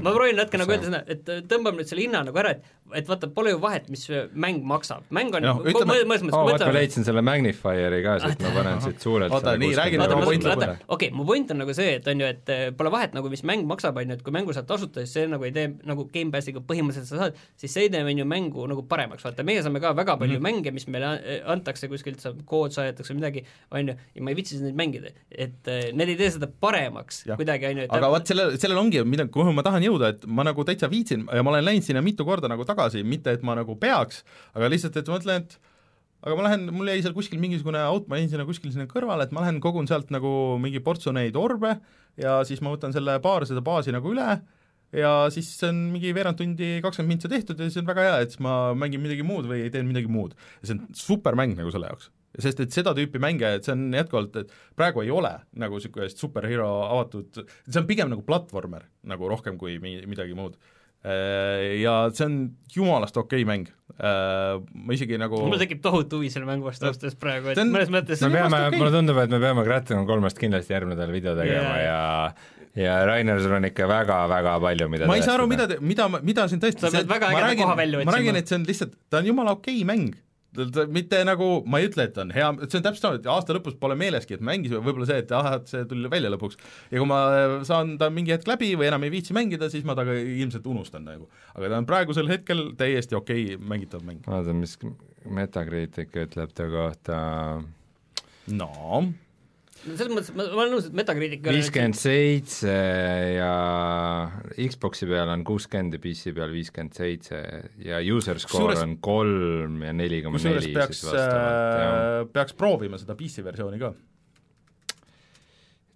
ma proovin natuke nagu öelda seda, et tõmbame nüüd selle hinna nagu ära, et et vaata, pole ju vahet, mis mäng maksab, mäng on Noh, mõnes mõttes oo, vaat ma leidsin selle Magnifieri ka, sest ma panen siit suurelt Oota, nii, räägi vaata, nüüd oma ma point mõtlen, lõpuni. vaata, okei mu point on nagu see, et on ju, et eh, pole vahet nagu, mis mäng maksab, on ju, et kui mängu saad tasuta, siis see nagu ei tee nagu Gamepassiga põhimõtteliselt sa saad, siis see ei tee on ju mängu nagu paremaks, vaata meie saame ka väga palju mm. -hmm. mänge, mis meile an- antakse kuskilt, saab kood saadetakse midagi, on ju, ja ma ei viitsi neid mängida, et eh, need ei tee seda paremaks Jah. kuidagi, on ju, aga vot sellel, sellel ongi, mida, kuhu ma tahan jõuda, et ma nagu täitsa viitsin ja ma olen läinud sinna mitu korda nagu tagasi, mitte et ma nagu peaks, aga lihtsalt, et ma mõtlen, et aga ma lähen, mul jäi seal kuskil mingisugune aut, ma jäin sinna kuskil sinna kõrvale, et ma lähen kogun sealt nagu mingi portsu neid orbe ja siis ma võtan selle paar seda baasi nagu üle ja siis see on mingi veerand tundi, kakskümmend mintsa tehtud ja siis on väga hea, et siis ma mängin midagi muud või teen midagi muud. ja see on supermäng nagu selle jaoks. sest et seda tüüpi mänge, et see on jätkuvalt, et praegu ei ole nagu niisugune superhero avatud, see on pigem nagu platvormer nagu rohkem kui mi- midagi muud. Ja see on jumalast okei okay mäng, ma isegi nagu mul tekib tohutu huvi selle mängu vastu öeldes praegu, et See on- mõnes mõttes me peame mulle tundub, et me peame Crackdown kolmest kindlasti järgmine nädal video tegema Jaa. ja ja Rainer, sul on ikka väga-väga palju, mida ma ei saa aru, mida, mida, mida siin tõesti Sa pead väga ma ägeda räägin- koha välja ma otsima. räägin, et see on lihtsalt, ta on jumala okei okay mäng. mitte nagu, ma ei ütle, et on hea, see on täpselt sama, et aasta lõpus pole meeleski, et mängisime, võib-olla see, et ahah, et see tuli välja lõpuks. ja kui ma saan ta mingi hetk läbi või enam ei viitsi mängida, siis ma ta ka ilmselt unustan nagu. aga ta on praegusel hetkel täiesti okei okay mängitav mäng. vaata, mis Metacritic ütleb ta kohta, no selles mõttes ma, ma olen nõus, et Metacritic viiskümmend seitse ja Xbox'i peal on kuuskümmend ja PC peal viiskümmend seitse ja user score Kusjuures- on kolm ja neli koma neli peaks siis, vastavalt, jah. äh, peaks proovima seda PC versiooni ka.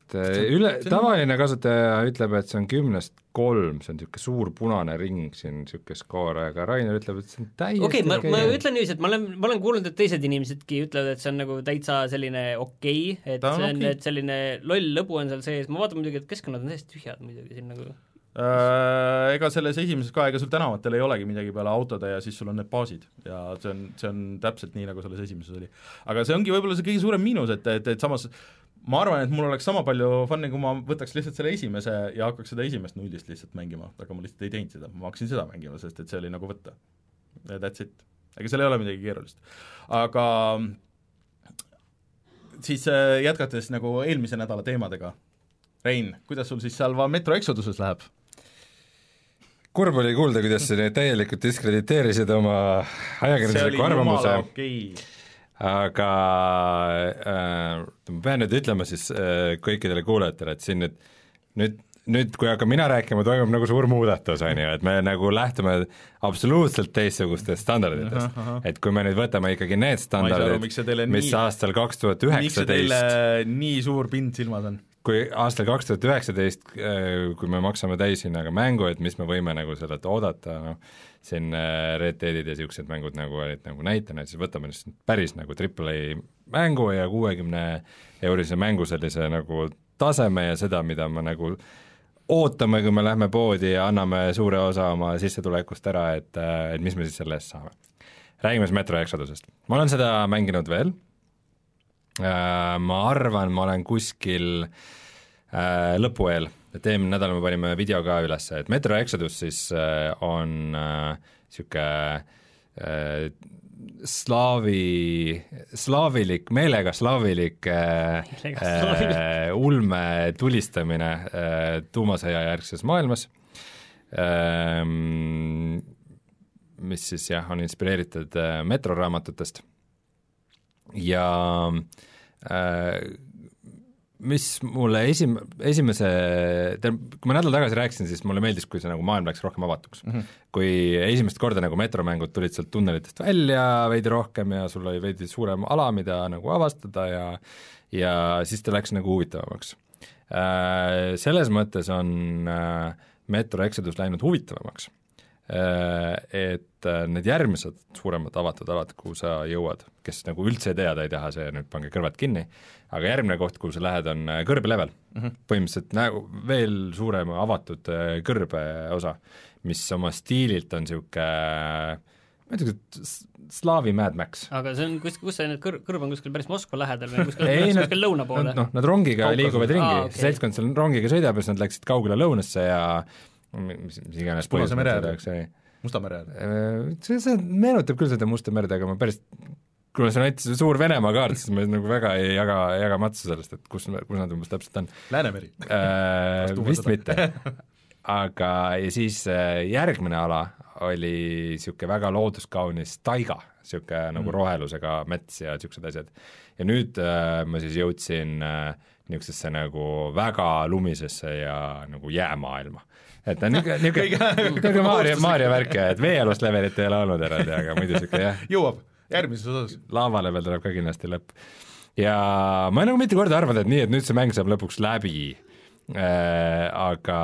et äh, üle, tavaline kasutaja ütleb, et see on kümnest kolm, see on niisugune suur punane ring siin, niisugune skoor, aga Rainer ütleb, et see on täiesti okei okay,, ma, ma ütlen niiviisi, et ma olen, ma olen kuulnud, et teised inimesedki ütlevad, et see on nagu täitsa selline okei okay,, et Ta on see on okay., et selline loll lõbu on seal sees, ma vaatan muidugi, et keskkonnad on täiesti tühjad muidugi siin nagu Äh, ega selles esimeses ka, ega sul tänavatel ei olegi midagi peale autode ja siis sul on need baasid ja see on, see on täpselt nii, nagu selles esimeses oli. aga see ongi võib-olla see kõige suurem miinus, et, et, et samas ma arvan, et mul oleks sama palju fun'i, kui ma võtaks lihtsalt selle esimese ja hakkaks seda esimest nullist lihtsalt mängima, aga ma lihtsalt ei teinud seda, ma hakkasin seda mängima, sest et see oli nagu võtta. That's it. ega seal ei ole midagi keerulist. aga siis äh, jätkates nagu eelmise nädala teemadega, Rein, kuidas sul siis seal va- Metro Exoduses läheb? kurb oli kuulda, kuidas sa täielikult diskrediteerisid oma ajakirjandusliku arvamuse, okei aga äh, ma pean nüüd ütlema siis äh, kõikidele kuulajatele, et siin nüüd, nüüd nüüd, kui hakkan mina rääkima, toimub nagu suur muudatus, on ju, et me nagu lähtume absoluutselt teistsugustest standarditest. et kui me nüüd võtame ikkagi need standardid mis nii- aastal kaks tuhat üheksateist nii suur pind silmas on? kui aastal kaks tuhat üheksateist, kui me maksame täishinnaga mängu, et mis me võime nagu sellelt oodata, noh, siin äh, Red Deadid ja niisugused mängud nagu olid nagu näitena, siis võtame siis päris nagu Triple A mängu ja kuuekümne eurise mängu sellise nagu taseme ja seda, mida ma nagu ootame, kui me lähme poodi ja anname suure osa oma sissetulekust ära, et, et mis me siis selle eest saame. räägime siis Metro Exodusest. ma olen seda mänginud veel, ma arvan, ma olen kuskil lõpu eel, et eelmine nädal me panime video ka üles, et Metro Exodus siis on niisugune äh, slaavi, slaavilik, meelega slaavilik Meelega äh, slaavilik. ulme tulistamine äh, tuumasõja järgses maailmas ähm,, mis siis jah, on inspireeritud äh, metroraamatutest ja äh, mis mulle esim-, esimese, tähendab, kui ma nädal tagasi rääkisin, siis mulle meeldis, kui see nagu maailm läks rohkem avatuks mm. -hmm. kui esimest korda nagu metromängud tulid sealt tunnelitest välja veidi rohkem ja sul oli veidi suurem ala, mida nagu avastada ja ja siis ta läks nagu huvitavamaks. Selles mõttes on äh, Metro Exodus läinud huvitavamaks, et äh, need järgmised suuremad avatud alad, kuhu sa jõuad, kes nagu üldse teada ei taha, see nüüd pange kõrvad kinni, aga järgmine koht, kuhu sa lähed, on äh, kõrbelevel mm. -hmm. põhimõtteliselt nagu veel suurem avatud äh, kõrbe osa, mis oma stiililt on niisugune ma ei tea, kas slaavi Mad Max. aga see on kus, kus see nüüd kõr-, kõrv on kuskil päris Moskva lähedal või kuskil, Ei, nad- kuskil lõuna poole? noh, nad rongiga Kaukasus. liiguvad ringi ah, okay. seltskond seal rongiga sõidab ja siis nad läksid kaugele lõunasse ja mis, mis iganes Punase mere see Musta mere ääre. Äh, see, see meenutab küll seda Musta merd, aga ma päris kuna see on see suur Venemaa kaart, siis ma nagu väga ei jaga, jaga matsu sellest, et kus, kus nad umbes täpselt on Läänemeri. äh, vist mitte. aga, ja siis äh, järgmine ala oli niisugune väga looduskaunis taiga, niisugune nagu rohelusega mets ja niisugused asjad. ja nüüd äh, ma siis jõudsin äh, niisugusesse nagu väga lumisesse ja nagu jäämaailma. Et ta on niisugune, niisugune, niisugune Maarja, Maarja värk et veealust levelit ei ole olnud eraldi, aga muidu niisugune jah, jõuab, järgmises osas. laavale veel tuleb ka kindlasti lõpp. ja ma olen nagu mitu korda arvanud, et nii, et nüüd see mäng saab lõpuks läbi äh,, aga,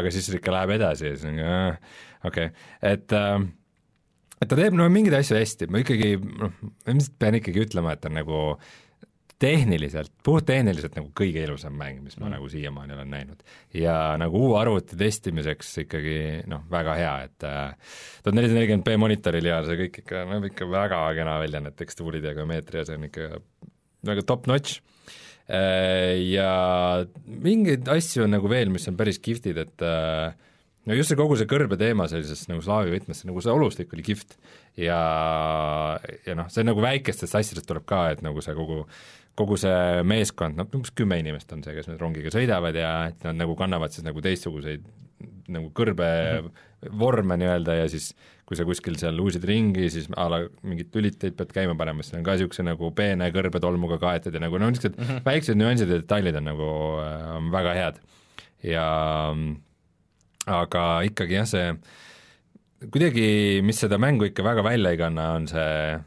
aga siis ikka läheb edasi ja siis on äh, okei okay., et äh, et ta teeb no mingeid asju hästi, ma ikkagi noh, ma ilmselt pean ikkagi ütlema, et ta on nagu tehniliselt, puhttehniliselt nagu kõige ilusam mäng, mis ma mm. nagu siiamaani olen näinud. ja nagu uue arvuti testimiseks ikkagi noh, väga hea, et äh, tuhat nelisada nelikümmend B monitoril ja see kõik ikka näeb ikka väga kena välja, need tekstuurid ja geomeetria, see on ikka väga top notch. Ja mingeid asju on nagu veel, mis on päris kihvtid, et äh, no just see kogu see kõrbe teema sellises nagu slaavi võtmes, nagu see olustik oli kihvt ja, ja noh, see nagu väikestest asjadest tuleb ka, et nagu see kogu kogu see meeskond, noh umbes kümme inimest on see, kes nüüd rongiga sõidavad ja et nad nagu kannavad siis nagu teistsuguseid nagu kõrbe mm -hmm. nii-öelda ja siis kui sa kuskil seal uusid ringi, siis a la mingit lüliteid pead käima panema, siis on ka niisuguse nagu peene kõrbetolmuga kaetud ja nagu no niisugused mm -hmm. väiksed nüansid ja detailid on nagu äh, on väga head. ja aga ikkagi jah, see kuidagi, mis seda mängu ikka väga välja ei kanna, on see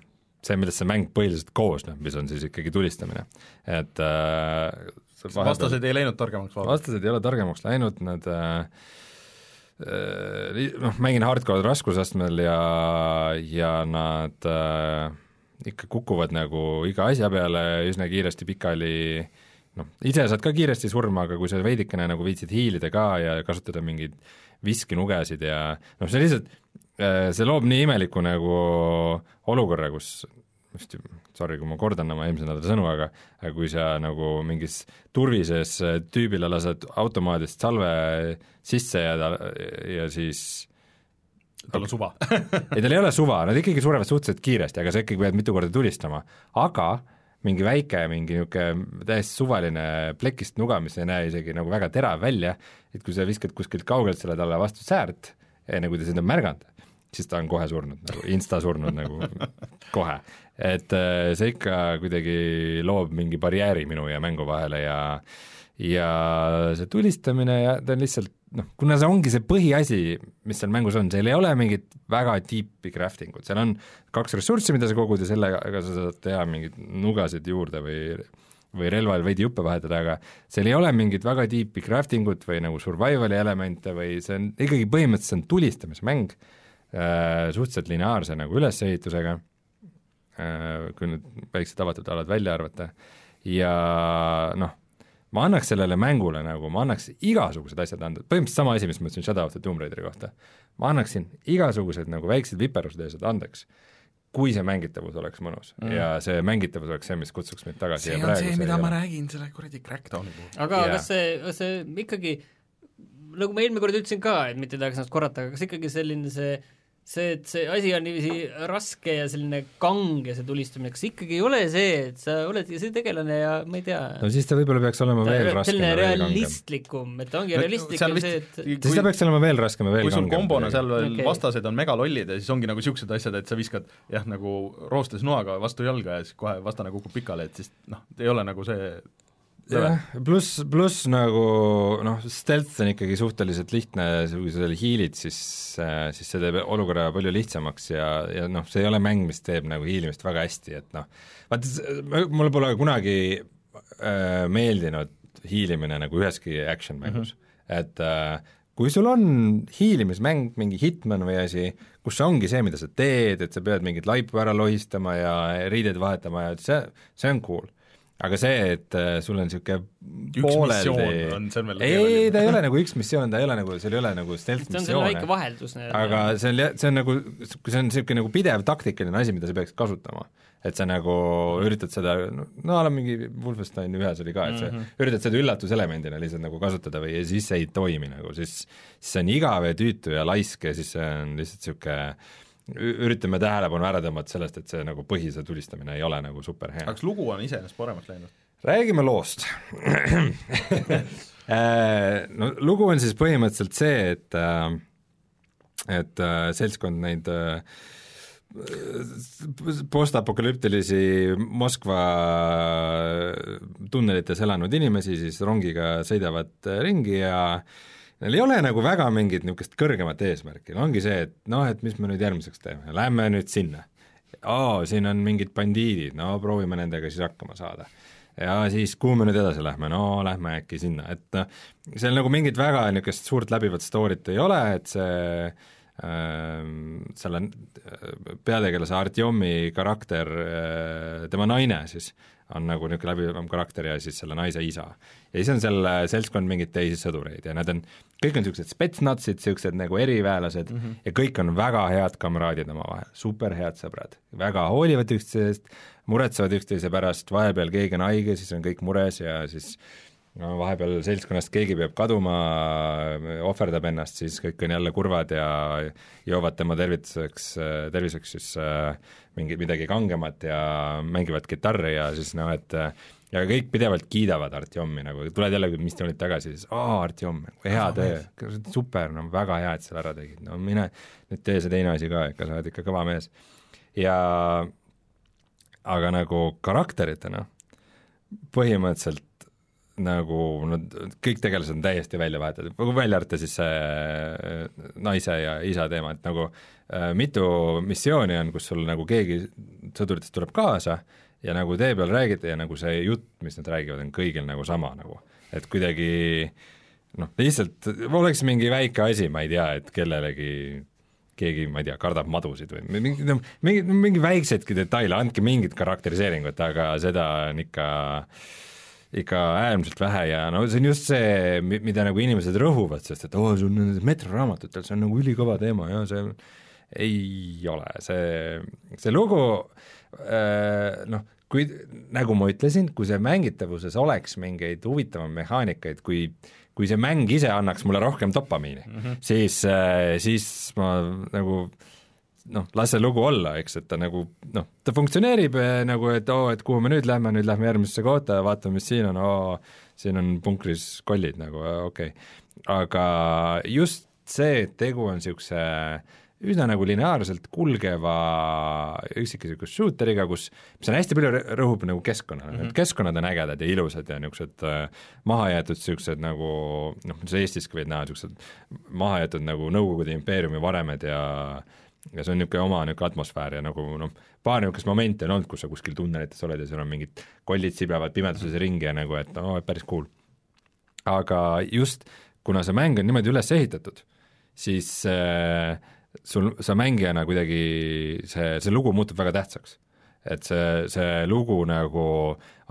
see, millest see mäng põhiliselt koosneb, mis on siis ikkagi tulistamine, et äh, vastased ei läinud targemaks vastased ei ole targemaks läinud, nad äh, äh, noh, mängin hardcore raskusastmel ja, ja nad äh, ikka kukuvad nagu iga asja peale üsna kiiresti pikali noh, ise saad ka kiiresti surma, aga kui sa veidikene nagu viitsid hiilida ka ja kasutada mingeid viskinugesid ja noh, see lihtsalt, see loob nii imeliku nagu olukorra, kus just, sorry, kui ma kordan oma eelmise nädala sõnu, aga kui sa nagu mingis turvises tüübile lased automaadist salve sisse ja ta, ja siis tal on suva. ei, tal ei ole suva, nad ikkagi surevad suhteliselt kiiresti, aga sa ikkagi pead mitu korda tulistama, aga mingi väike, mingi niisugune täiesti suvaline plekist nuga, mis ei näe isegi nagu väga terav välja, et kui sa viskad kuskilt kaugelt selle talle vastu säärt, enne kui ta sind on märganud, siis ta on kohe surnud nagu, insta surnud nagu kohe. et äh, see ikka kuidagi loob mingi barjääri minu ja mängu vahele ja ja see tulistamine ja ta on lihtsalt noh, kuna see ongi see põhiasi, mis seal mängus on, seal ei ole mingit väga deep'i crafting ut, seal on kaks ressurssi, mida sa kogud ja sellega sa saad teha mingeid nugasid juurde või või relval veidi juppe vahetada, aga seal ei ole mingit väga deep'i crafting ut või nagu survival'i elemente või see on ikkagi põhimõtteliselt see on tulistamise mäng äh,, suhteliselt lineaarse nagu ülesehitusega äh,, kui nüüd väiksed avatud alad välja arvata ja noh, ma annaks sellele mängule nagu, ma annaks igasugused asjad anda, põhimõtteliselt sama asi, mis ma ütlesin Shadow of the Tomb Raideri kohta. ma annaksin igasugused nagu väiksed viperused ja asjad andeks, kui see mängitavus oleks mõnus mm. ja see mängitavus oleks see, mis kutsuks mind tagasi see on see, mida ma räägin selle kuradi Crackdowni puhul. aga Jaa. kas see, kas see ikkagi, nagu ma eelmine kord ütlesin ka, et mitte ei tahaks ennast korrata, aga kas ikkagi selline see see, et see asi on niiviisi raske ja selline kange, see tulistamine, kas ikkagi ei ole see, et sa oledki see tegelane ja ma ei tea? No siis ta võib-olla peaks olema veel raskem selline realistlikum, et ongi No realistlik seal on vist- see, et kui- siis ta peaks olema veel raskem ja veel kui sul kombona seal veel okay. vastased on megalollid ja siis ongi nagu niisugused asjad, et sa viskad jah, nagu roostes noaga vastu jalga ja siis kohe vastane kukub pikali, et siis noh, ei ole nagu see jah, pluss, pluss nagu noh, stealth on ikkagi suhteliselt lihtne, kui sa seal hiilid, siis, siis see teeb olukorra palju lihtsamaks ja, ja noh, see ei ole mäng, mis teeb nagu hiilimist väga hästi, et noh, vaata, mulle pole kunagi äh, meeldinud hiilimine nagu üheski action mängus. Mm, -hmm. et äh, kui sul on hiilimismäng, mingi Hitman või asi, kus see ongi see, mida sa teed, et sa pead mingeid laipu ära lohistama ja riideid vahetama ja see, see on cool aga see, et äh, sul on niisugune missioon on, see on veel ei, ta ei ole nagu üks missioon, ta ei ole nagu, seal ei ole nagu stealth see on väike missioone, vaheldus aga see on, see on nagu, see on niisugune nagu pidev taktikaline asi, mida sa peaks kasutama. et sa nagu üritad seda, no no mingi Wolfensteini ühes oli ka, et sa mm -hmm. üritad seda üllatuselemendina lihtsalt nagu kasutada või ja siis see ei toimi nagu, siis siis see on igav ja tüütu ja laisk ja siis see on lihtsalt niisugune üritame tähelepanu ära tõmmata sellest, et see nagu põhise tulistamine ei ole nagu super hea kas lugu on iseenesest paremaks läinud? räägime loost Äh, no lugu on siis põhimõtteliselt see, et äh, et äh, seltskond neid äh, postapokalüptilisi Moskva tunnelites elanud inimesi siis rongiga sõidavad äh, ringi ja neil ei ole nagu väga mingit niisugust kõrgemat eesmärki, ongi see, et noh, et mis me nüüd järgmiseks teeme, lähme nüüd sinna. aa, siin on mingid bandiidid, no proovime nendega siis hakkama saada. ja siis kuhu me nüüd edasi lähme, no lähme äkki sinna, et noh, seal nagu mingit väga niisugust suurt läbivat story't ei ole, et see ähm, selle äh, peategelase Artjomi karakter, tema naine siis, on nagu niisugune läbivam karakter ja siis selle naise isa. ja siis on seal äh, seltskond mingeid teisi sõdureid ja nad on, kõik on niisugused spetsnatsid, niisugused nagu eriväelased mm -hmm. ja kõik on väga head kamraadid omavahel, superhead sõbrad, väga hoolivad üksteisest, muretsevad üksteise pärast, vahepeal keegi on haige, siis on kõik mures ja siis no vahepeal seltskonnast keegi peab kaduma, ohverdab ennast, siis kõik on jälle kurvad ja joovad tema tervituseks, terviseks siis äh, mingi, midagi kangemat ja mängivad kitarri ja siis noh, et ja kõik pidevalt kiidavad Artjomi nagu, tuled jälle missioonilt tagasi, siis aa, Artjom, hea töö, super, no väga hea, et selle ära tegid, no mine nüüd tee see teine asi ka, ikka sa oled ikka kõva mees. ja aga nagu karakteritena põhimõtteliselt nagu nad, kõik tegelased on täiesti välja vahetatud, välja arvata siis see äh, naise ja isa teema, et nagu äh, mitu missiooni on, kus sul nagu keegi sõduritest tuleb kaasa ja nagu tee peal räägite ja nagu see jutt, mis nad räägivad, on kõigil nagu sama nagu, et kuidagi noh, lihtsalt oleks mingi väike asi, ma ei tea, et kellelegi keegi, ma ei tea, kardab madusid või mingi, no mingi, mingi väikseidki detaile, andke mingit karakteriseeringut, aga seda on ikka ikka äärmiselt vähe ja no see on just see, mida nagu inimesed rõhuvad, sest et oo oh,, sul on nendes metroraamatutel, see on nagu ülikõva teema ja see ei ole, see, see lugu äh, noh, kui, nagu ma ütlesin, kui see mängitavuses oleks mingeid huvitavaid mehaanikaid, kui kui see mäng ise annaks mulle rohkem dopamiini mm, -hmm. siis, siis ma nagu noh, las see lugu olla, eks, et ta nagu noh, ta funktsioneerib eh, nagu, et oo oh,, et kuhu me nüüd lähme, nüüd lähme järgmisesse kohta ja vaatame, mis siin on, oo, siin on punkris kollid nagu, okei okay.. aga just see, et tegu on niisuguse üsna nagu lineaarselt kulgeva üksikisiku shooteriga, kus, mis on hästi palju rõhub nagu keskkonnale mm, -hmm. need keskkonnad on ägedad ja ilusad ja niisugused äh, mahajäetud niisugused nagu noh, mis Eestiski võid näha, niisugused mahajäetud nagu Nõukogude impeeriumi varemed ja ja see on niisugune oma niisugune atmosfäär ja nagu noh, paar niisugust momenti on olnud, kus sa kuskil tunnelites oled ja seal on mingid kollid siblevad pimeduses ringi ja nagu, et no päris cool. aga just, kuna see mäng on niimoodi üles ehitatud, siis äh, sul, sa mängijana kuidagi, see, see lugu muutub väga tähtsaks. et see, see lugu nagu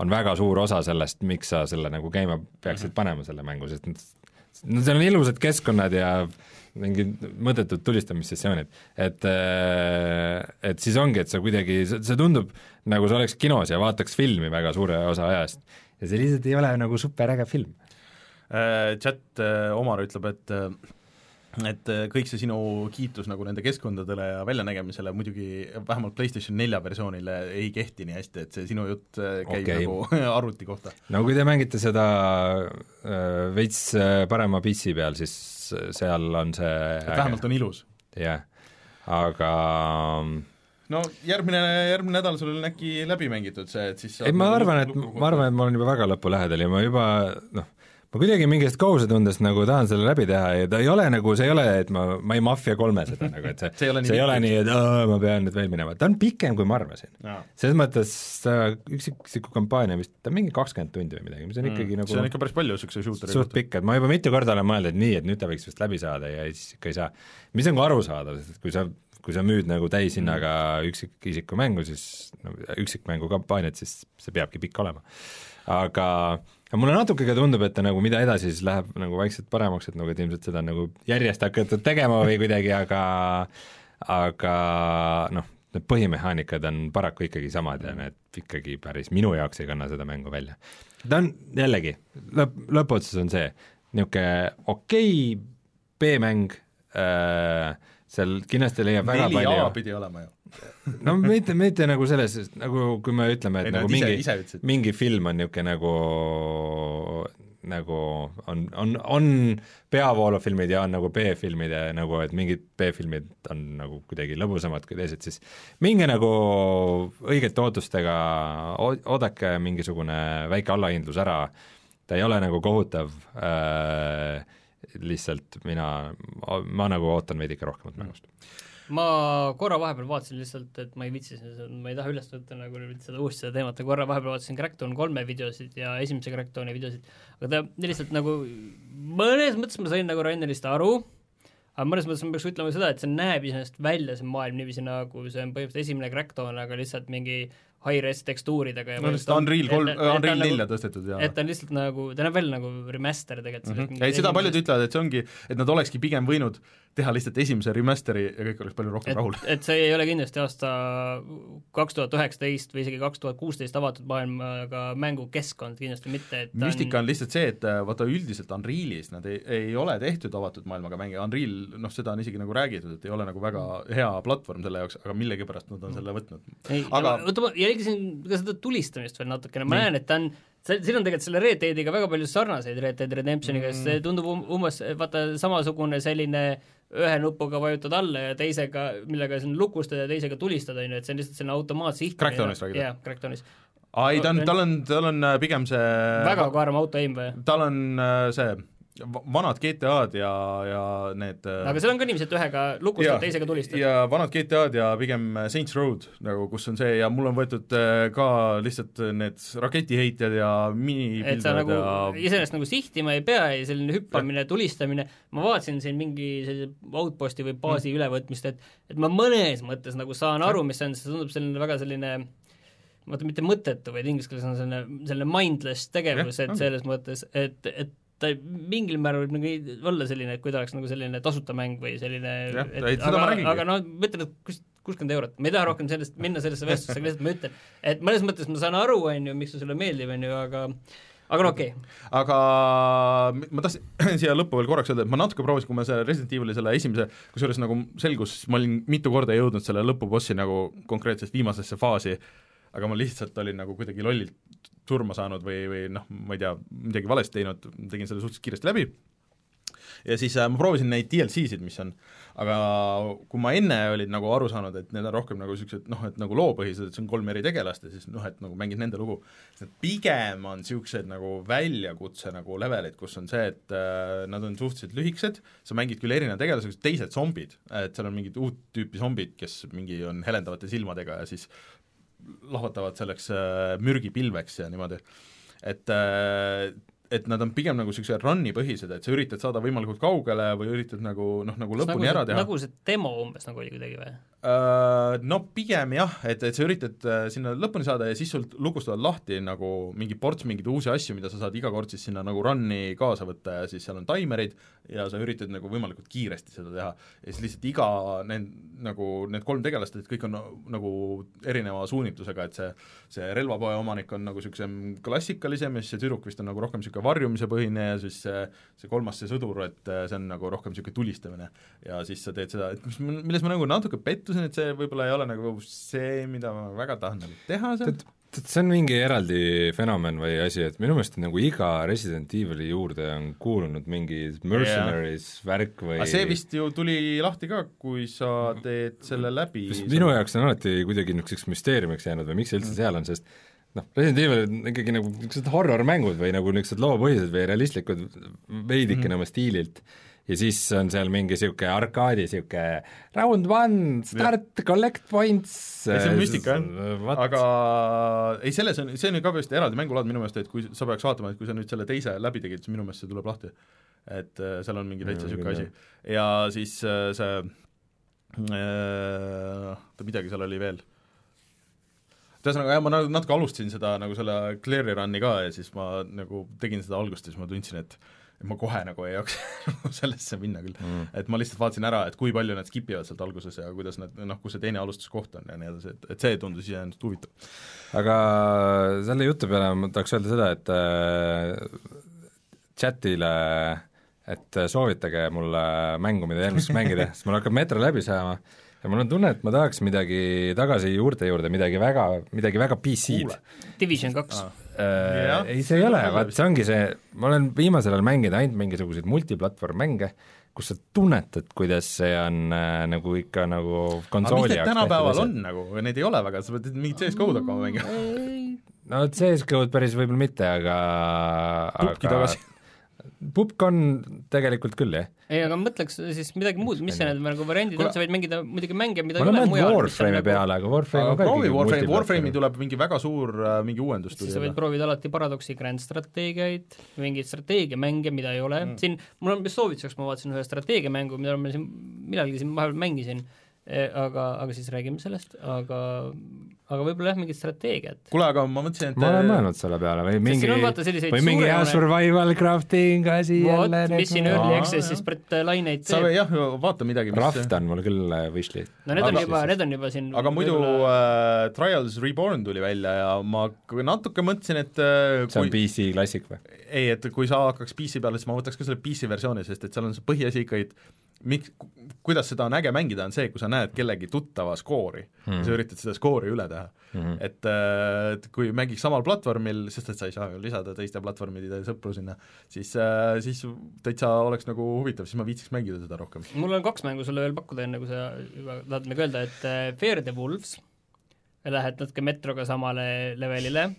on väga suur osa sellest, miks sa selle nagu käima peaksid mm -hmm. panema, selle mängu, sest no seal on ilusad keskkonnad ja mingid mõttetud tulistamissessioonid, et et siis ongi, et sa kuidagi, see tundub nagu sa oleks kinos ja vaataks filmi väga suure osa ajast ja see lihtsalt ei ole nagu superäge film. Chat Omar ütleb, et et äh, kõik see sinu kiitus nagu nende keskkondadele ja väljanägemisele muidugi vähemalt PlayStation nelja versioonile ei kehti nii hästi, et see sinu jutt äh, käib okay. nagu arvuti kohta. no kui te mängite seda äh, veits äh, parema PC peal, siis seal on see et vähemalt on ilus. jah, aga no järgmine, järgmine nädal sul on äkki läbi mängitud see, et siis ei, ma nagu arvan, et, ma arvan, et ma olen juba väga lõpu lähedal ja ma juba noh, ma kuidagi mingist kohusetundest nagu tahan selle läbi teha ja ta ei ole nagu, see ei ole, et ma, ma ei Mafia kolme seda nagu, et see see ei ole nii, see ei ole nii, et aa, ma pean nüüd veel minema, ta on pikem, kui ma arvasin. selles mõttes üksiksiku kampaania vist, ta on mingi kakskümmend tundi või midagi, mis on mm. ikkagi nagu see on ikka päris palju niisuguse shooter'i suht pikk, et ma juba mitu korda olen mõelnud, et nii, et nüüd ta võiks vist läbi saada ja siis ikka ei saa. mis on ka arusaadav, sest kui sa kui sa müüd nagu täishinnaga mm. üksikisiku mängu, siis no üksikmängu kampaaniat, siis see peabki pikk olema. aga aga mulle natuke ka tundub, et ta nagu mida edasi, siis läheb nagu vaikselt paremaks, et nagu, et ilmselt seda on nagu järjest hakatud tegema või kuidagi, aga aga noh, need põhimehaanikad on paraku ikkagi samad ja need ikkagi päris minu jaoks ei kanna seda mängu välja. ta on jällegi, lõpp, lõppotsus on see, niisugune okei okay, B-mäng äh,, seal kindlasti leiab väga neli palju. A pidi olema ju. No mitte, mitte nagu selles, nagu kui me ütleme, et ei, nagu ise, mingi, mingi film on niisugune nagu nagu on, on, on peavoolufilmid ja on nagu B-filmid ja nagu, et mingid B-filmid on nagu kuidagi lõbusamad kui teised, siis minge nagu õigete ootustega, oodake mingisugune väike allahindlus ära, ta ei ole nagu kohutav äh,, lihtsalt mina, ma nagu ootan veidike rohkemat mängust. Ma korra vahepeal vaatasin lihtsalt, et ma ei viitsi, ma ei taha üles võtta nagu seda uuesti seda teemat, korra vahepeal vaatasin Crackdown kolme videosid ja esimese Crackdowni videosid, aga ta lihtsalt nagu, mõnes mõttes ma sain nagu Rainerist aru, aga mõnes mõttes ma peaks ütlema seda, et see näeb iseenesest välja, see maailm niiviisi nagu see on põhimõtteliselt esimene Crackdown, aga lihtsalt mingi high-res tekstuuridega no lihtsalt Unreal kolm, Unreal nelja tõstetud ja et ta on lihtsalt nagu, ta näeb välja nagu remaster tegelikult mm. -hmm. ei, seda paljud ütlevad, et see ongi, et nad olekski pigem võinud teha lihtsalt esimese remaster'i ja kõik oleks palju rohkem et, rahul. et see ei ole kindlasti aasta kaks tuhat üheksateist või isegi kaks tuhat kuusteist avatud maailmaga mängukeskkond, kindlasti mitte, et müstika on lihtsalt see, et vaata üldiselt Unrealis nad ei, ei ole tehtud avatud maailmaga mänge, Unreal noh, seda on isegi nagu räägitud, et ei ole nagu väga hea platvorm selle jaoks, aga millegipärast nad on selle võtnud. aga oota, ma jälgisin ka seda tulistamist veel natukene, ma näen, et ta on see, siin on tegelikult selle Red Deadiga väga palju sarnaseid Red Dead Redemptioniga mm., see tundub um, umbes vaata samasugune selline ühe nupuga vajutad alla ja teisega, millega siin lukustada ja teisega tulistada, on ju, et see on lihtsalt selline automaatsihtimine. Crackdownis räägid? jah, Crackdownis. aa ei, ta on, tal on, tal on äh, pigem see väga karm auto-aim või? tal on äh, see vanad GTA-d ja, ja need äh, aga seal on ka niiviisi, et ühega lukustad, teisega tulistad? ja vanad GTA-d ja pigem Saints Road nagu, kus on see ja mul on võetud äh, ka lihtsalt need raketiheitjad ja minipildujad et sa nagu ja... iseenesest nagu sihtima ei pea ja selline hüppamine, tulistamine, ma vaatasin siin mingi sellise outposti või baasi mm. ülevõtmist, et et ma mõnes mõttes nagu saan aru, mis see on, see tundub selline väga selline vaata, mitte mõttetu, vaid inglise keeles on selline, selline mindless tegevus, et selles mõttes, et, et ta mingil määral võib nagu olla selline, et kui ta oleks nagu selline tasuta mäng või selline jah, seda aga, aga no ma ütlen, et kus, kuuskümmend eurot, ma ei taha rohkem sellest, minna sellesse vestlusse, aga lihtsalt ma ütlen, et mõnes mõttes ma saan aru, on ju, miks see sulle meeldib, on ju, aga aga no okei. Okay.. aga ma tahtsin siia lõppu veel korraks öelda, et ma natuke proovisin, kui ma selle Resident Evil'i selle esimese, kusjuures nagu selgus, ma olin mitu korda jõudnud selle lõpubossi nagu konkreetselt viimasesse faasi, aga ma lihtsalt olin nagu kuidagi lollilt surma saanud või, või noh, ma ei tea, midagi valesti teinud, tegin selle suhteliselt kiiresti läbi, ja siis äh, ma proovisin neid DLC-sid, mis on, aga kui ma enne olin nagu aru saanud, et need on rohkem nagu niisugused noh, et nagu loopõhised, et see on kolm eri tegelast ja siis noh, et nagu mängid nende lugu, need pigem on niisugused nagu väljakutse nagu levelid, kus on see, et äh, nad on suhteliselt lühikesed, sa mängid küll erineva tegelase, teised zombid, et seal on mingid uut tüüpi zombid, kes mingi on helendavate silmadega ja siis lahvatavad selleks äh, mürgipilveks ja niimoodi. et äh, et nad on pigem nagu niisuguse run'i põhised, et sa üritad saada võimalikult kaugele või üritad nagu noh, nagu lõpuni nagu ära teha. nagu see demo umbes nagu oli kuidagi või? Äh, No pigem jah, et, et sa üritad äh, sinna lõpuni saada ja siis sul lukustavad lahti nagu mingi ports mingeid uusi asju, mida sa saad iga kord siis sinna nagu run'i kaasa võtta ja siis seal on taimerid ja sa üritad nagu võimalikult kiiresti seda teha. ja siis lihtsalt iga need, nagu need kolm tegelast, et kõik on nagu erineva suunitlusega, et see see relvapoe omanik on nagu niisugusem klassikalisem ja siis see tüdruk vist on nagu rohkem niisugune varjumise põhine ja siis see see kolmas, see sõdur, et äh, see on nagu rohkem niisugune tulistamine. ja siis sa teed seda, et mis, milles ma nagu natuke pettusin, et see võib-olla ei ole nagu see, mida ma väga tahan nagu teha seal, tead, see on mingi eraldi fenomen või asi, et minu meelest nagu iga Resident Evil'i juurde on kuulunud mingi Mercenaries värk või aga see vist ju tuli lahti ka, kui sa teed selle läbi minu jaoks on alati kuidagi niisuguseks müsteeriumiks jäänud või miks see üldse seal on, sest noh, Resident Evil on ikkagi nagu niisugused horror-mängud või nagu niisugused loopõhised või realistlikud veidikene oma stiililt ja siis on seal mingi niisugune arkaadi niisugune round one, start, collect points ei, see on müstika jah, aga ei, selles on, see on ju ka vist eraldi mängulaad minu meelest, et kui sa peaks vaatama, et kui sa nüüd selle teise läbi tegid, siis minu meelest see tuleb lahti. et äh, seal on mingi täitsa niisugune asi. ja siis äh, see äh, oota, midagi seal oli veel. Ühesõnaga jah, ma natuke alustasin seda nagu selle Clear'i run'i ka ja siis ma nagu tegin seda algust ja siis ma tundsin, et ma kohe nagu ei jaksa sellesse minna küll. Mm.. et ma lihtsalt vaatasin ära, et kui palju nad skip ivad sealt alguses ja kuidas nad, noh, kus see teine alustuskoht on ja nii edasi, et, et see tundus iseenesest huvitav. aga selle jutu peale ma tahaks öelda seda, et äh, chatile et soovitage mulle mängu, mida järgmiseks mängida, sest mul hakkab Metro läbi saama ja mul on tunne, et ma tahaks midagi tagasi juurde juurde, midagi väga, midagi väga PC-d. Division kaks. Ah äh, ei, see ei ole, vaat see ongi see, ma olen viimasel ajal mänginud ainult mingisuguseid multiplatvorm-mänge, kus sa tunnetad, kuidas see on äh, nagu ikka nagu konsooli jaoks tänapäeval on nagu, neid ei ole väga, sa pead mingit CS-GO-d hakkama mängima. no CS-GO-d päris võib-olla mitte, aga aga... Pupk on tegelikult küll, jah. ei, aga mõtleks siis midagi muud, mis see need nagu variandid on, sa võid mängida muidugi mänge, mida ma olen mõelnud Warframe'i nagu... peale, aga Warframe on ka proovi Warframe, Warframe'i tuleb mingi väga suur äh, mingi uuendus tuli. sa võid proovida alati Paradoxi Grand strateegiaid, mingeid strateegiamänge, mida ei ole. Mm., siin mul on soovituseks, ma vaatasin ühe strateegiamängu, mida ma siin millalgi siin vahepeal mängisin, e, aga, aga siis räägime sellest, aga aga võib-olla jah, mingit strateegiat. kuule, aga ma mõtlesin, et ma olen mõelnud selle peale või mingi, või mingi hea survival crafting asi jälle mis siin Early Access'is praegu laineid teeb. sa jah, vaata midagi, mis Raft on mul küll äh, wishlist. no need on juba, need on juba siin aga muidu äh, Trials Reborn tuli välja ja ma natuke mõtlesin, et äh, see on kui... PC klassik või? ei, et kui sa hakkaks PC peale, siis ma võtaks ka selle PC versiooni, sest et seal on see põhiasi ikka, et miks, kuidas seda on äge mängida, on see, kui sa näed kellegi tuttava skoori mm. ja sa üritad seda skoori üle teha mm. -hmm. et, äh, et kui mängiks samal platvormil, sest et sa ei saa ju lisada teiste platvormide sõpru sinna, siis, äh, siis täitsa oleks nagu huvitav, siis ma viitsiks mängida seda rohkem. mul on kaks mängu sulle veel pakkuda, enne kui sa juba tahad nagu öelda, et äh, Fear the Wolves, lähed natuke metroga samale levelile,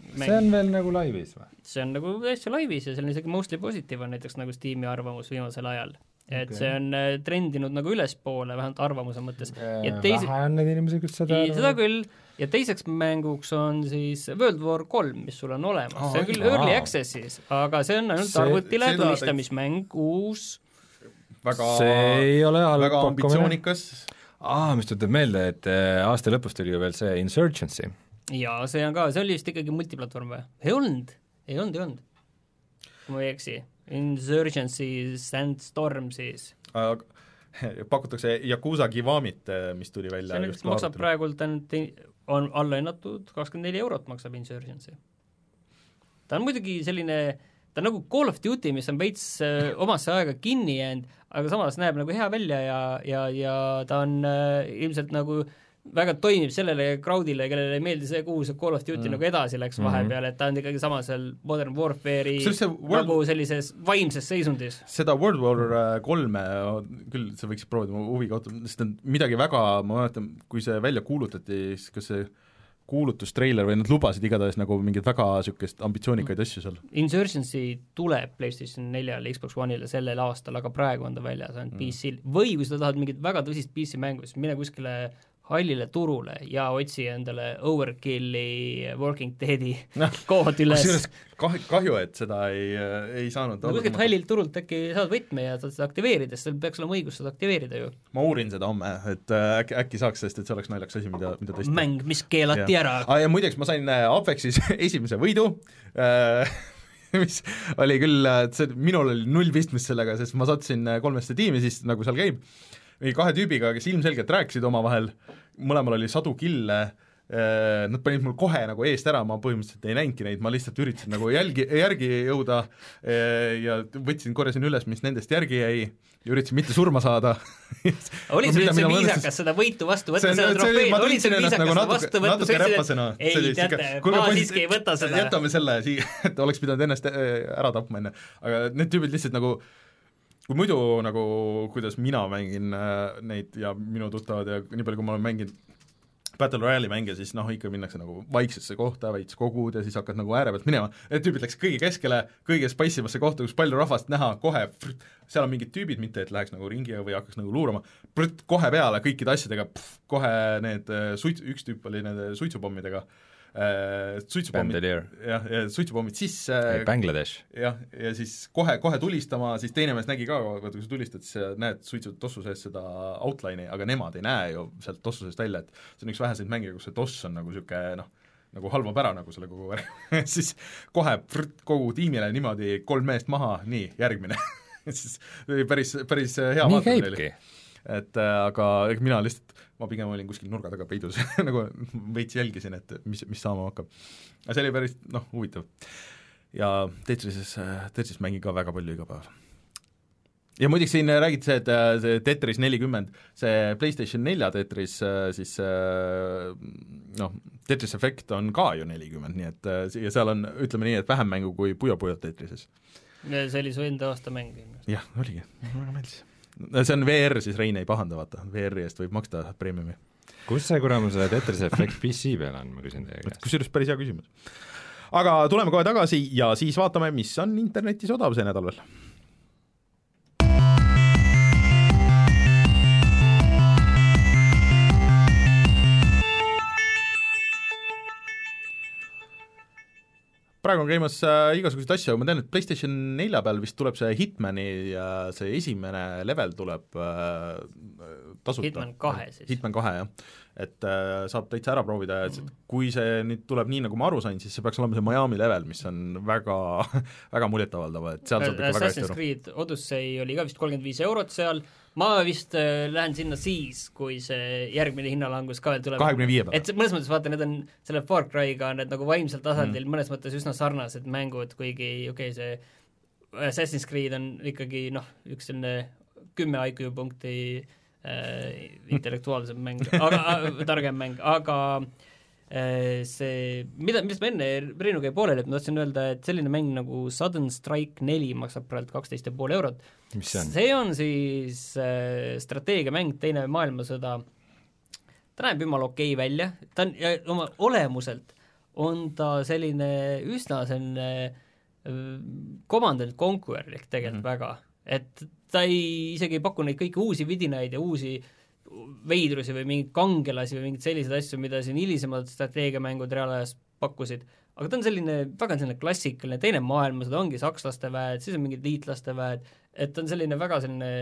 Mäng. see on veel nagu laivis või? see on nagu täitsa laivis ja see on isegi mostly positive on näiteks nagu Steam'i arvamus viimasel ajal et okay. see on äh, trendinud nagu ülespoole, vähemalt arvamuse mõttes. ja teise... vähe on neid inimesi, kes seda arvavad. seda küll, ja teiseks mänguks on siis World War kolm, mis sul on olemas oh,, see on küll early access'is, aga see on ainult arvutile tulistamismäng, uus väga, see ei ole halb väga ambitsioonikas. aa, mis tuleb meelde, et äh, aasta lõpus tuli ju veel see Insurgency. jaa, see on ka, see oli vist ikkagi multiplatvorm või? ei olnud, ei olnud, ei olnud. kui ma ei eksi Insurgency Sandstorm siis uh,. pakutakse Yakuusa Kiwamit, mis tuli välja see nüüd maksab praegult ainult, on alla hinnatud, kakskümmend neli eurot maksab Insurgency. ta on muidugi selline, ta on nagu Call of Duty, mis on veits äh, omasse aega kinni jäänud, aga samas näeb nagu hea välja ja, ja, ja ta on äh, ilmselt nagu äh, väga toimib sellele crowd'ile, kellele ei meeldi see, kuhu see Call of Duty mm. nagu edasi läks mm -hmm. vahepeal, et ta on ikkagi sama seal Modern Warfare'i World... nagu sellises vaimses seisundis. seda World War äh, kolme küll sa võiksid proovida, ma huviga ootan, sest on midagi väga, ma mäletan, kui see välja kuulutati, siis kas see kuulutustreiler või nad lubasid igatahes nagu mingeid väga niisuguseid ambitsioonikaid asju seal. Insurgency tuleb PlayStation neljale, Xbox One'ile sellel aastal, aga praegu on ta väljas ainult mm. PC-l või kui sa tahad mingit väga tõsist PC mängu, siis mine kuskile hallile turule ja otsi endale Overkilli Working Deadi Noh, kood üles kusjuures kah-, kahju, et seda ei, ei saanud no kuskilt hallilt turult äkki saad võtme ja saad seda aktiveerida, sest sul peaks olema õigus seda aktiveerida ju. ma uurin seda homme, et äh, äkki, äkki saaks, sest et see oleks naljakas asi, mida, mida testima. mäng, mis keelati ja. ära. aa ah, ja muideks, ma sain äh, Apexis esimese võidu äh, mis oli küll, see, minul oli null pistmist sellega, sest ma sattusin kolmesse tiimi siis, nagu seal käib, mingi kahe tüübiga, kes ilmselgelt rääkisid omavahel, mõlemal oli sadu kille, Nad panid mul kohe nagu eest ära, ma põhimõtteliselt ei näinudki neid, ma lihtsalt üritasin nagu jälgi, järgi jõuda ja võtsin, korjasin üles, mis nendest järgi jäi ja üritasin mitte surma saada. Oli sul üldse viisakas seda võitu vastu võtta, seda trofeed, oli sul viisakas nagu seda vastu võtta, sa ütlesid, et ei teate, ma siiski ei võta seda. jätame selle siia, et oleks pidanud ennast ära tapma enne, aga need tüübid lihtsalt nagu kui muidu nagu, kuidas mina mängin äh, neid ja minu tuttavad ja nii palju, kui ma olen mänginud Battle Royale'i mänge, siis noh, ikka minnakse nagu vaiksesse kohta, veits kogud ja siis hakkad nagu ääre pealt minema, need tüübid läksid kõige keskele, kõige spice imasse kohta, kus palju rahvast näha, kohe frrt, seal on mingid tüübid, mitte et läheks nagu ringi või hakkaks nagu luurama, kohe peale kõikide asjadega, kohe need äh, suits, üks tüüp oli nende suitsupommidega. Äh, suitsupommid, jah, ja suitsupommid sisse. Bangladesh. jah, ja siis kohe, kohe tulistama, siis teine mees nägi ka, vaata kui sa tulistad, siis näed suitsu tossu sees seda outline'i, aga nemad ei näe ju sealt tossu seest välja, et see on üks väheseid mänge, kus see toss on nagu niisugune noh, nagu halvab ära nagu selle kogu värgi siis kohe prrt, kogu tiimile niimoodi kolm meest maha, nii, järgmine. Siis päris, päris hea nii käibki. Et äh, aga mina lihtsalt, ma pigem olin kuskil nurga taga peidus nagu veits jälgisin, et mis, mis saama hakkab. aga see oli päris noh, huvitav. ja Tetrises, Tetris mängin ka väga palju iga päev. ja muideks siin räägiti see, et see Tetris nelikümmend, see PlayStation nelja Tetris siis noh, Tetris Effect on ka ju nelikümmend, nii et ja seal on, ütleme nii, et vähem mängu kui Puyo Puyo Tetrises. see oli su enda aasta mäng? jah, oligi, mulle väga meeldis see on VR, siis Rein ei pahanda, vaata, VR-i eest võib maksta preemiumi. kus see kuramuse Tetris Effect PC peal on, ma küsin teie käest? kusjuures päris hea küsimus. aga tuleme kohe tagasi ja siis vaatame, mis on internetis odav see nädal veel praegu on käimas äh, igasuguseid asju, ma tean, et PlayStation nelja peal vist tuleb see Hitmani ja see esimene level tuleb äh, tasuta. Hitman kahe siis. Hitman kahe, jah. Et äh, saab täitsa ära proovida, et mm. kui see nüüd tuleb nii, nagu ma aru sain, siis see peaks olema see Miami level, mis on väga väga muljetavaldav, et seal saab ikka väga hästi aru. Creed Odyssey oli ka vist kolmkümmend viis eurot seal, ma vist äh, lähen sinna siis, kui see järgmine hinnalangus ka veel tuleb. kahekümne viie peale. et mõnes mõttes vaata, need on selle Far Cry'ga need nagu vaimsel tasandil mm. mõnes mõttes üsna sarnased mängud, kuigi okei okay,, see Assassin's Creed on ikkagi noh, üks selline kümme IQ punkti äh, intellektuaalsem mäng, aga targem mäng, aga äh, see, mida, millest ma enne Reinuga jäi pooleli, et ma tahtsin öelda, et selline mäng nagu Sudden Strike neli maksab praegu kaksteist ja pool eurot mis see on? siis äh, strateegiamäng Teine maailmasõda, ta näeb jumala okei okay välja, ta on, oma olemuselt on ta selline üsna selline äh, Command and Conquer ehk tegelikult mm -hmm. väga, et ta ei, isegi ei paku neid kõiki uusi vidinaid ja uusi veidrusi või mingeid kangelasi või mingeid selliseid asju, mida siin hilisemad strateegiamängud reaalajas pakkusid, aga ta on selline, väga selline klassikaline teine maailmasõda, ongi sakslaste väed, siis on mingid liitlaste väed, et on selline väga selline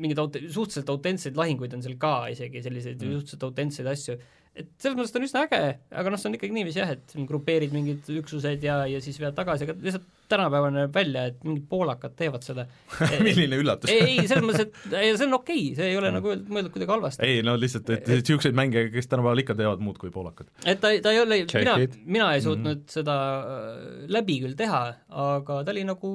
mingeid aut-, suhteliselt autentseid lahinguid on seal ka isegi, selliseid mm. suhteliselt autentseid asju, et selles mõttes ta on üsna äge, aga noh, see on ikkagi niiviisi jah, et grupeerid mingid üksused ja, ja siis vead tagasi, aga lihtsalt tänapäeval näeb välja, et mingid poolakad teevad seda milline üllatus ei, ei, selles mõttes, et ei, see on okei okay., see ei ole nagu mõeldud kuidagi halvasti. ei no lihtsalt, et niisuguseid mänge, kes tänapäeval ikka teevad muud kui poolakad. et ta, ta ei ole, mina, mina ei suutnud mm -hmm. seda äh, läbi küll teha, aga ta oli nagu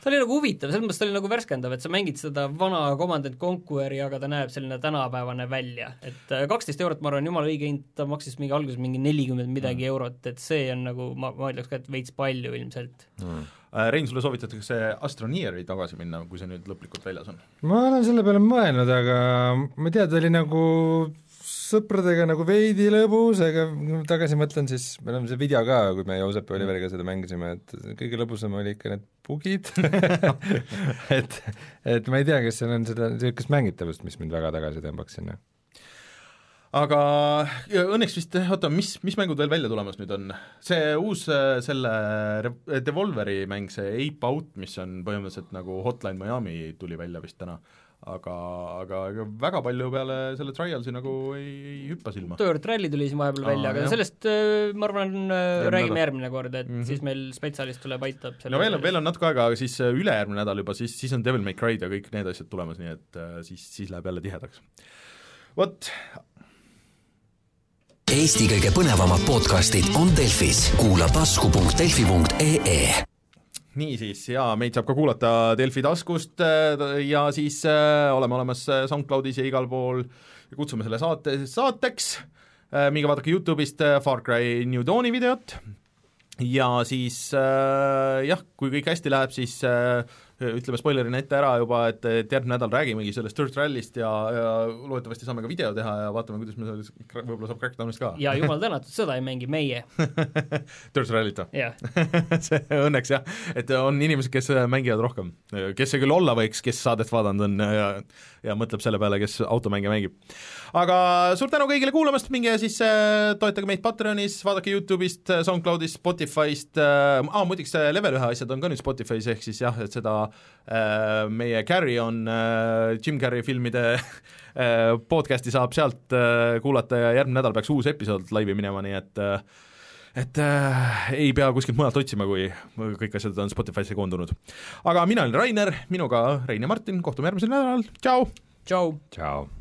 ta oli nagu huvitav, selles mõttes ta oli nagu värskendav, et sa mängid seda vana Command and Conquer'i, aga ta näeb selline tänapäevane välja. et äh, kaksteist eurot, ma arvan, jumala õige hind, ta maksis mingi alguses mingi nelikümmend midagi mm. eurot, et see on nagu, ma, ma ütleks ka, et veits palju ilmselt mm.. Äh, Rein, sulle soovitatakse Astroneeri tagasi minna, kui see nüüd lõplikult väljas on? ma olen selle peale mõelnud, aga ma ei tea, ta oli nagu sõpradega nagu veidi lõbus, aga tagasi mõtlen, siis me oleme see video ka, kui me Joosep ja Oliveriga seda mängisime, et kõige lõbusam oli ikka need bugid et, et ma ei tea, kas seal on seda niisugust mängitavust, mis mind väga tagasi tõmbaks sinna aga õnneks vist, oota, mis, mis mängud veel välja tulemas nüüd on? see uus äh, selle Devolveri mäng, see Ape Out, mis on põhimõtteliselt nagu Hotline Miami, tuli välja vist täna. Aga, aga ega väga palju peale selle Trialsi nagu ei, ei hüppa silma. Dirt Rally tuli siin vahepeal Aa, välja, aga jah. sellest äh, ma arvan, Järgmine räägime nädal. järgmine kord, et mm. -hmm. siis meil spetsialist tuleb, aitab selle no veel on, veel on natuke aega, aga siis äh, ülejärgmine nädal juba, siis, siis on Devil May Cry'd ja kõik need asjad tulemas, nii et äh, siis, siis läheb jälle tihedaks. vot, Eesti kõige põnevamad podcastid on Delfis, kuula tasku.delfi.ee. niisiis, ja meid saab ka kuulata Delfi taskust äh, ja siis äh, oleme olemas äh, SoundCloudis ja igal pool. Kutsume selle saate saateks minge vaadake Youtube'ist Far Cry New Dawni videot. Ja siis jah, kui kõik hästi läheb, siis ütleme spoilerina ette ära juba, et, et järgmine nädal räägimegi sellest Dirt Rally'st ja, ja loodetavasti saame ka video teha ja vaatame, kuidas me selles, võib-olla saab Crackdownist ka. ja jumal tänatud, seda ei mängi meie, Dirt Rally't või? jah. see õnneks jah, et on inimesed, kes mängivad rohkem, kes see küll olla võiks, kes saadet vaadanud on ja ja mõtleb selle peale, kes automänge mängib. Aga suur tänu kõigile kuulamast, minge siis äh, toetage meid Patreonis, vaadake Youtube'ist, SoundCloudist, Spotify'st äh,, aa muideks äh, Level ühe asjad on ka nüüd Spotify's, ehk siis jah, et seda äh, meie Carry on äh, Jim Carrey filmide äh, podcast'i saab sealt äh, kuulata ja järgmine nädal peaks uus episood laivi minema, nii et äh, et äh, ei pea kuskilt mujalt otsima, kui kõik asjad on Spotify'sse koondunud. aga mina olen Rainer, minuga Rein ja Martin, kohtume järgmisel nädalal, tšau! tšau! tšau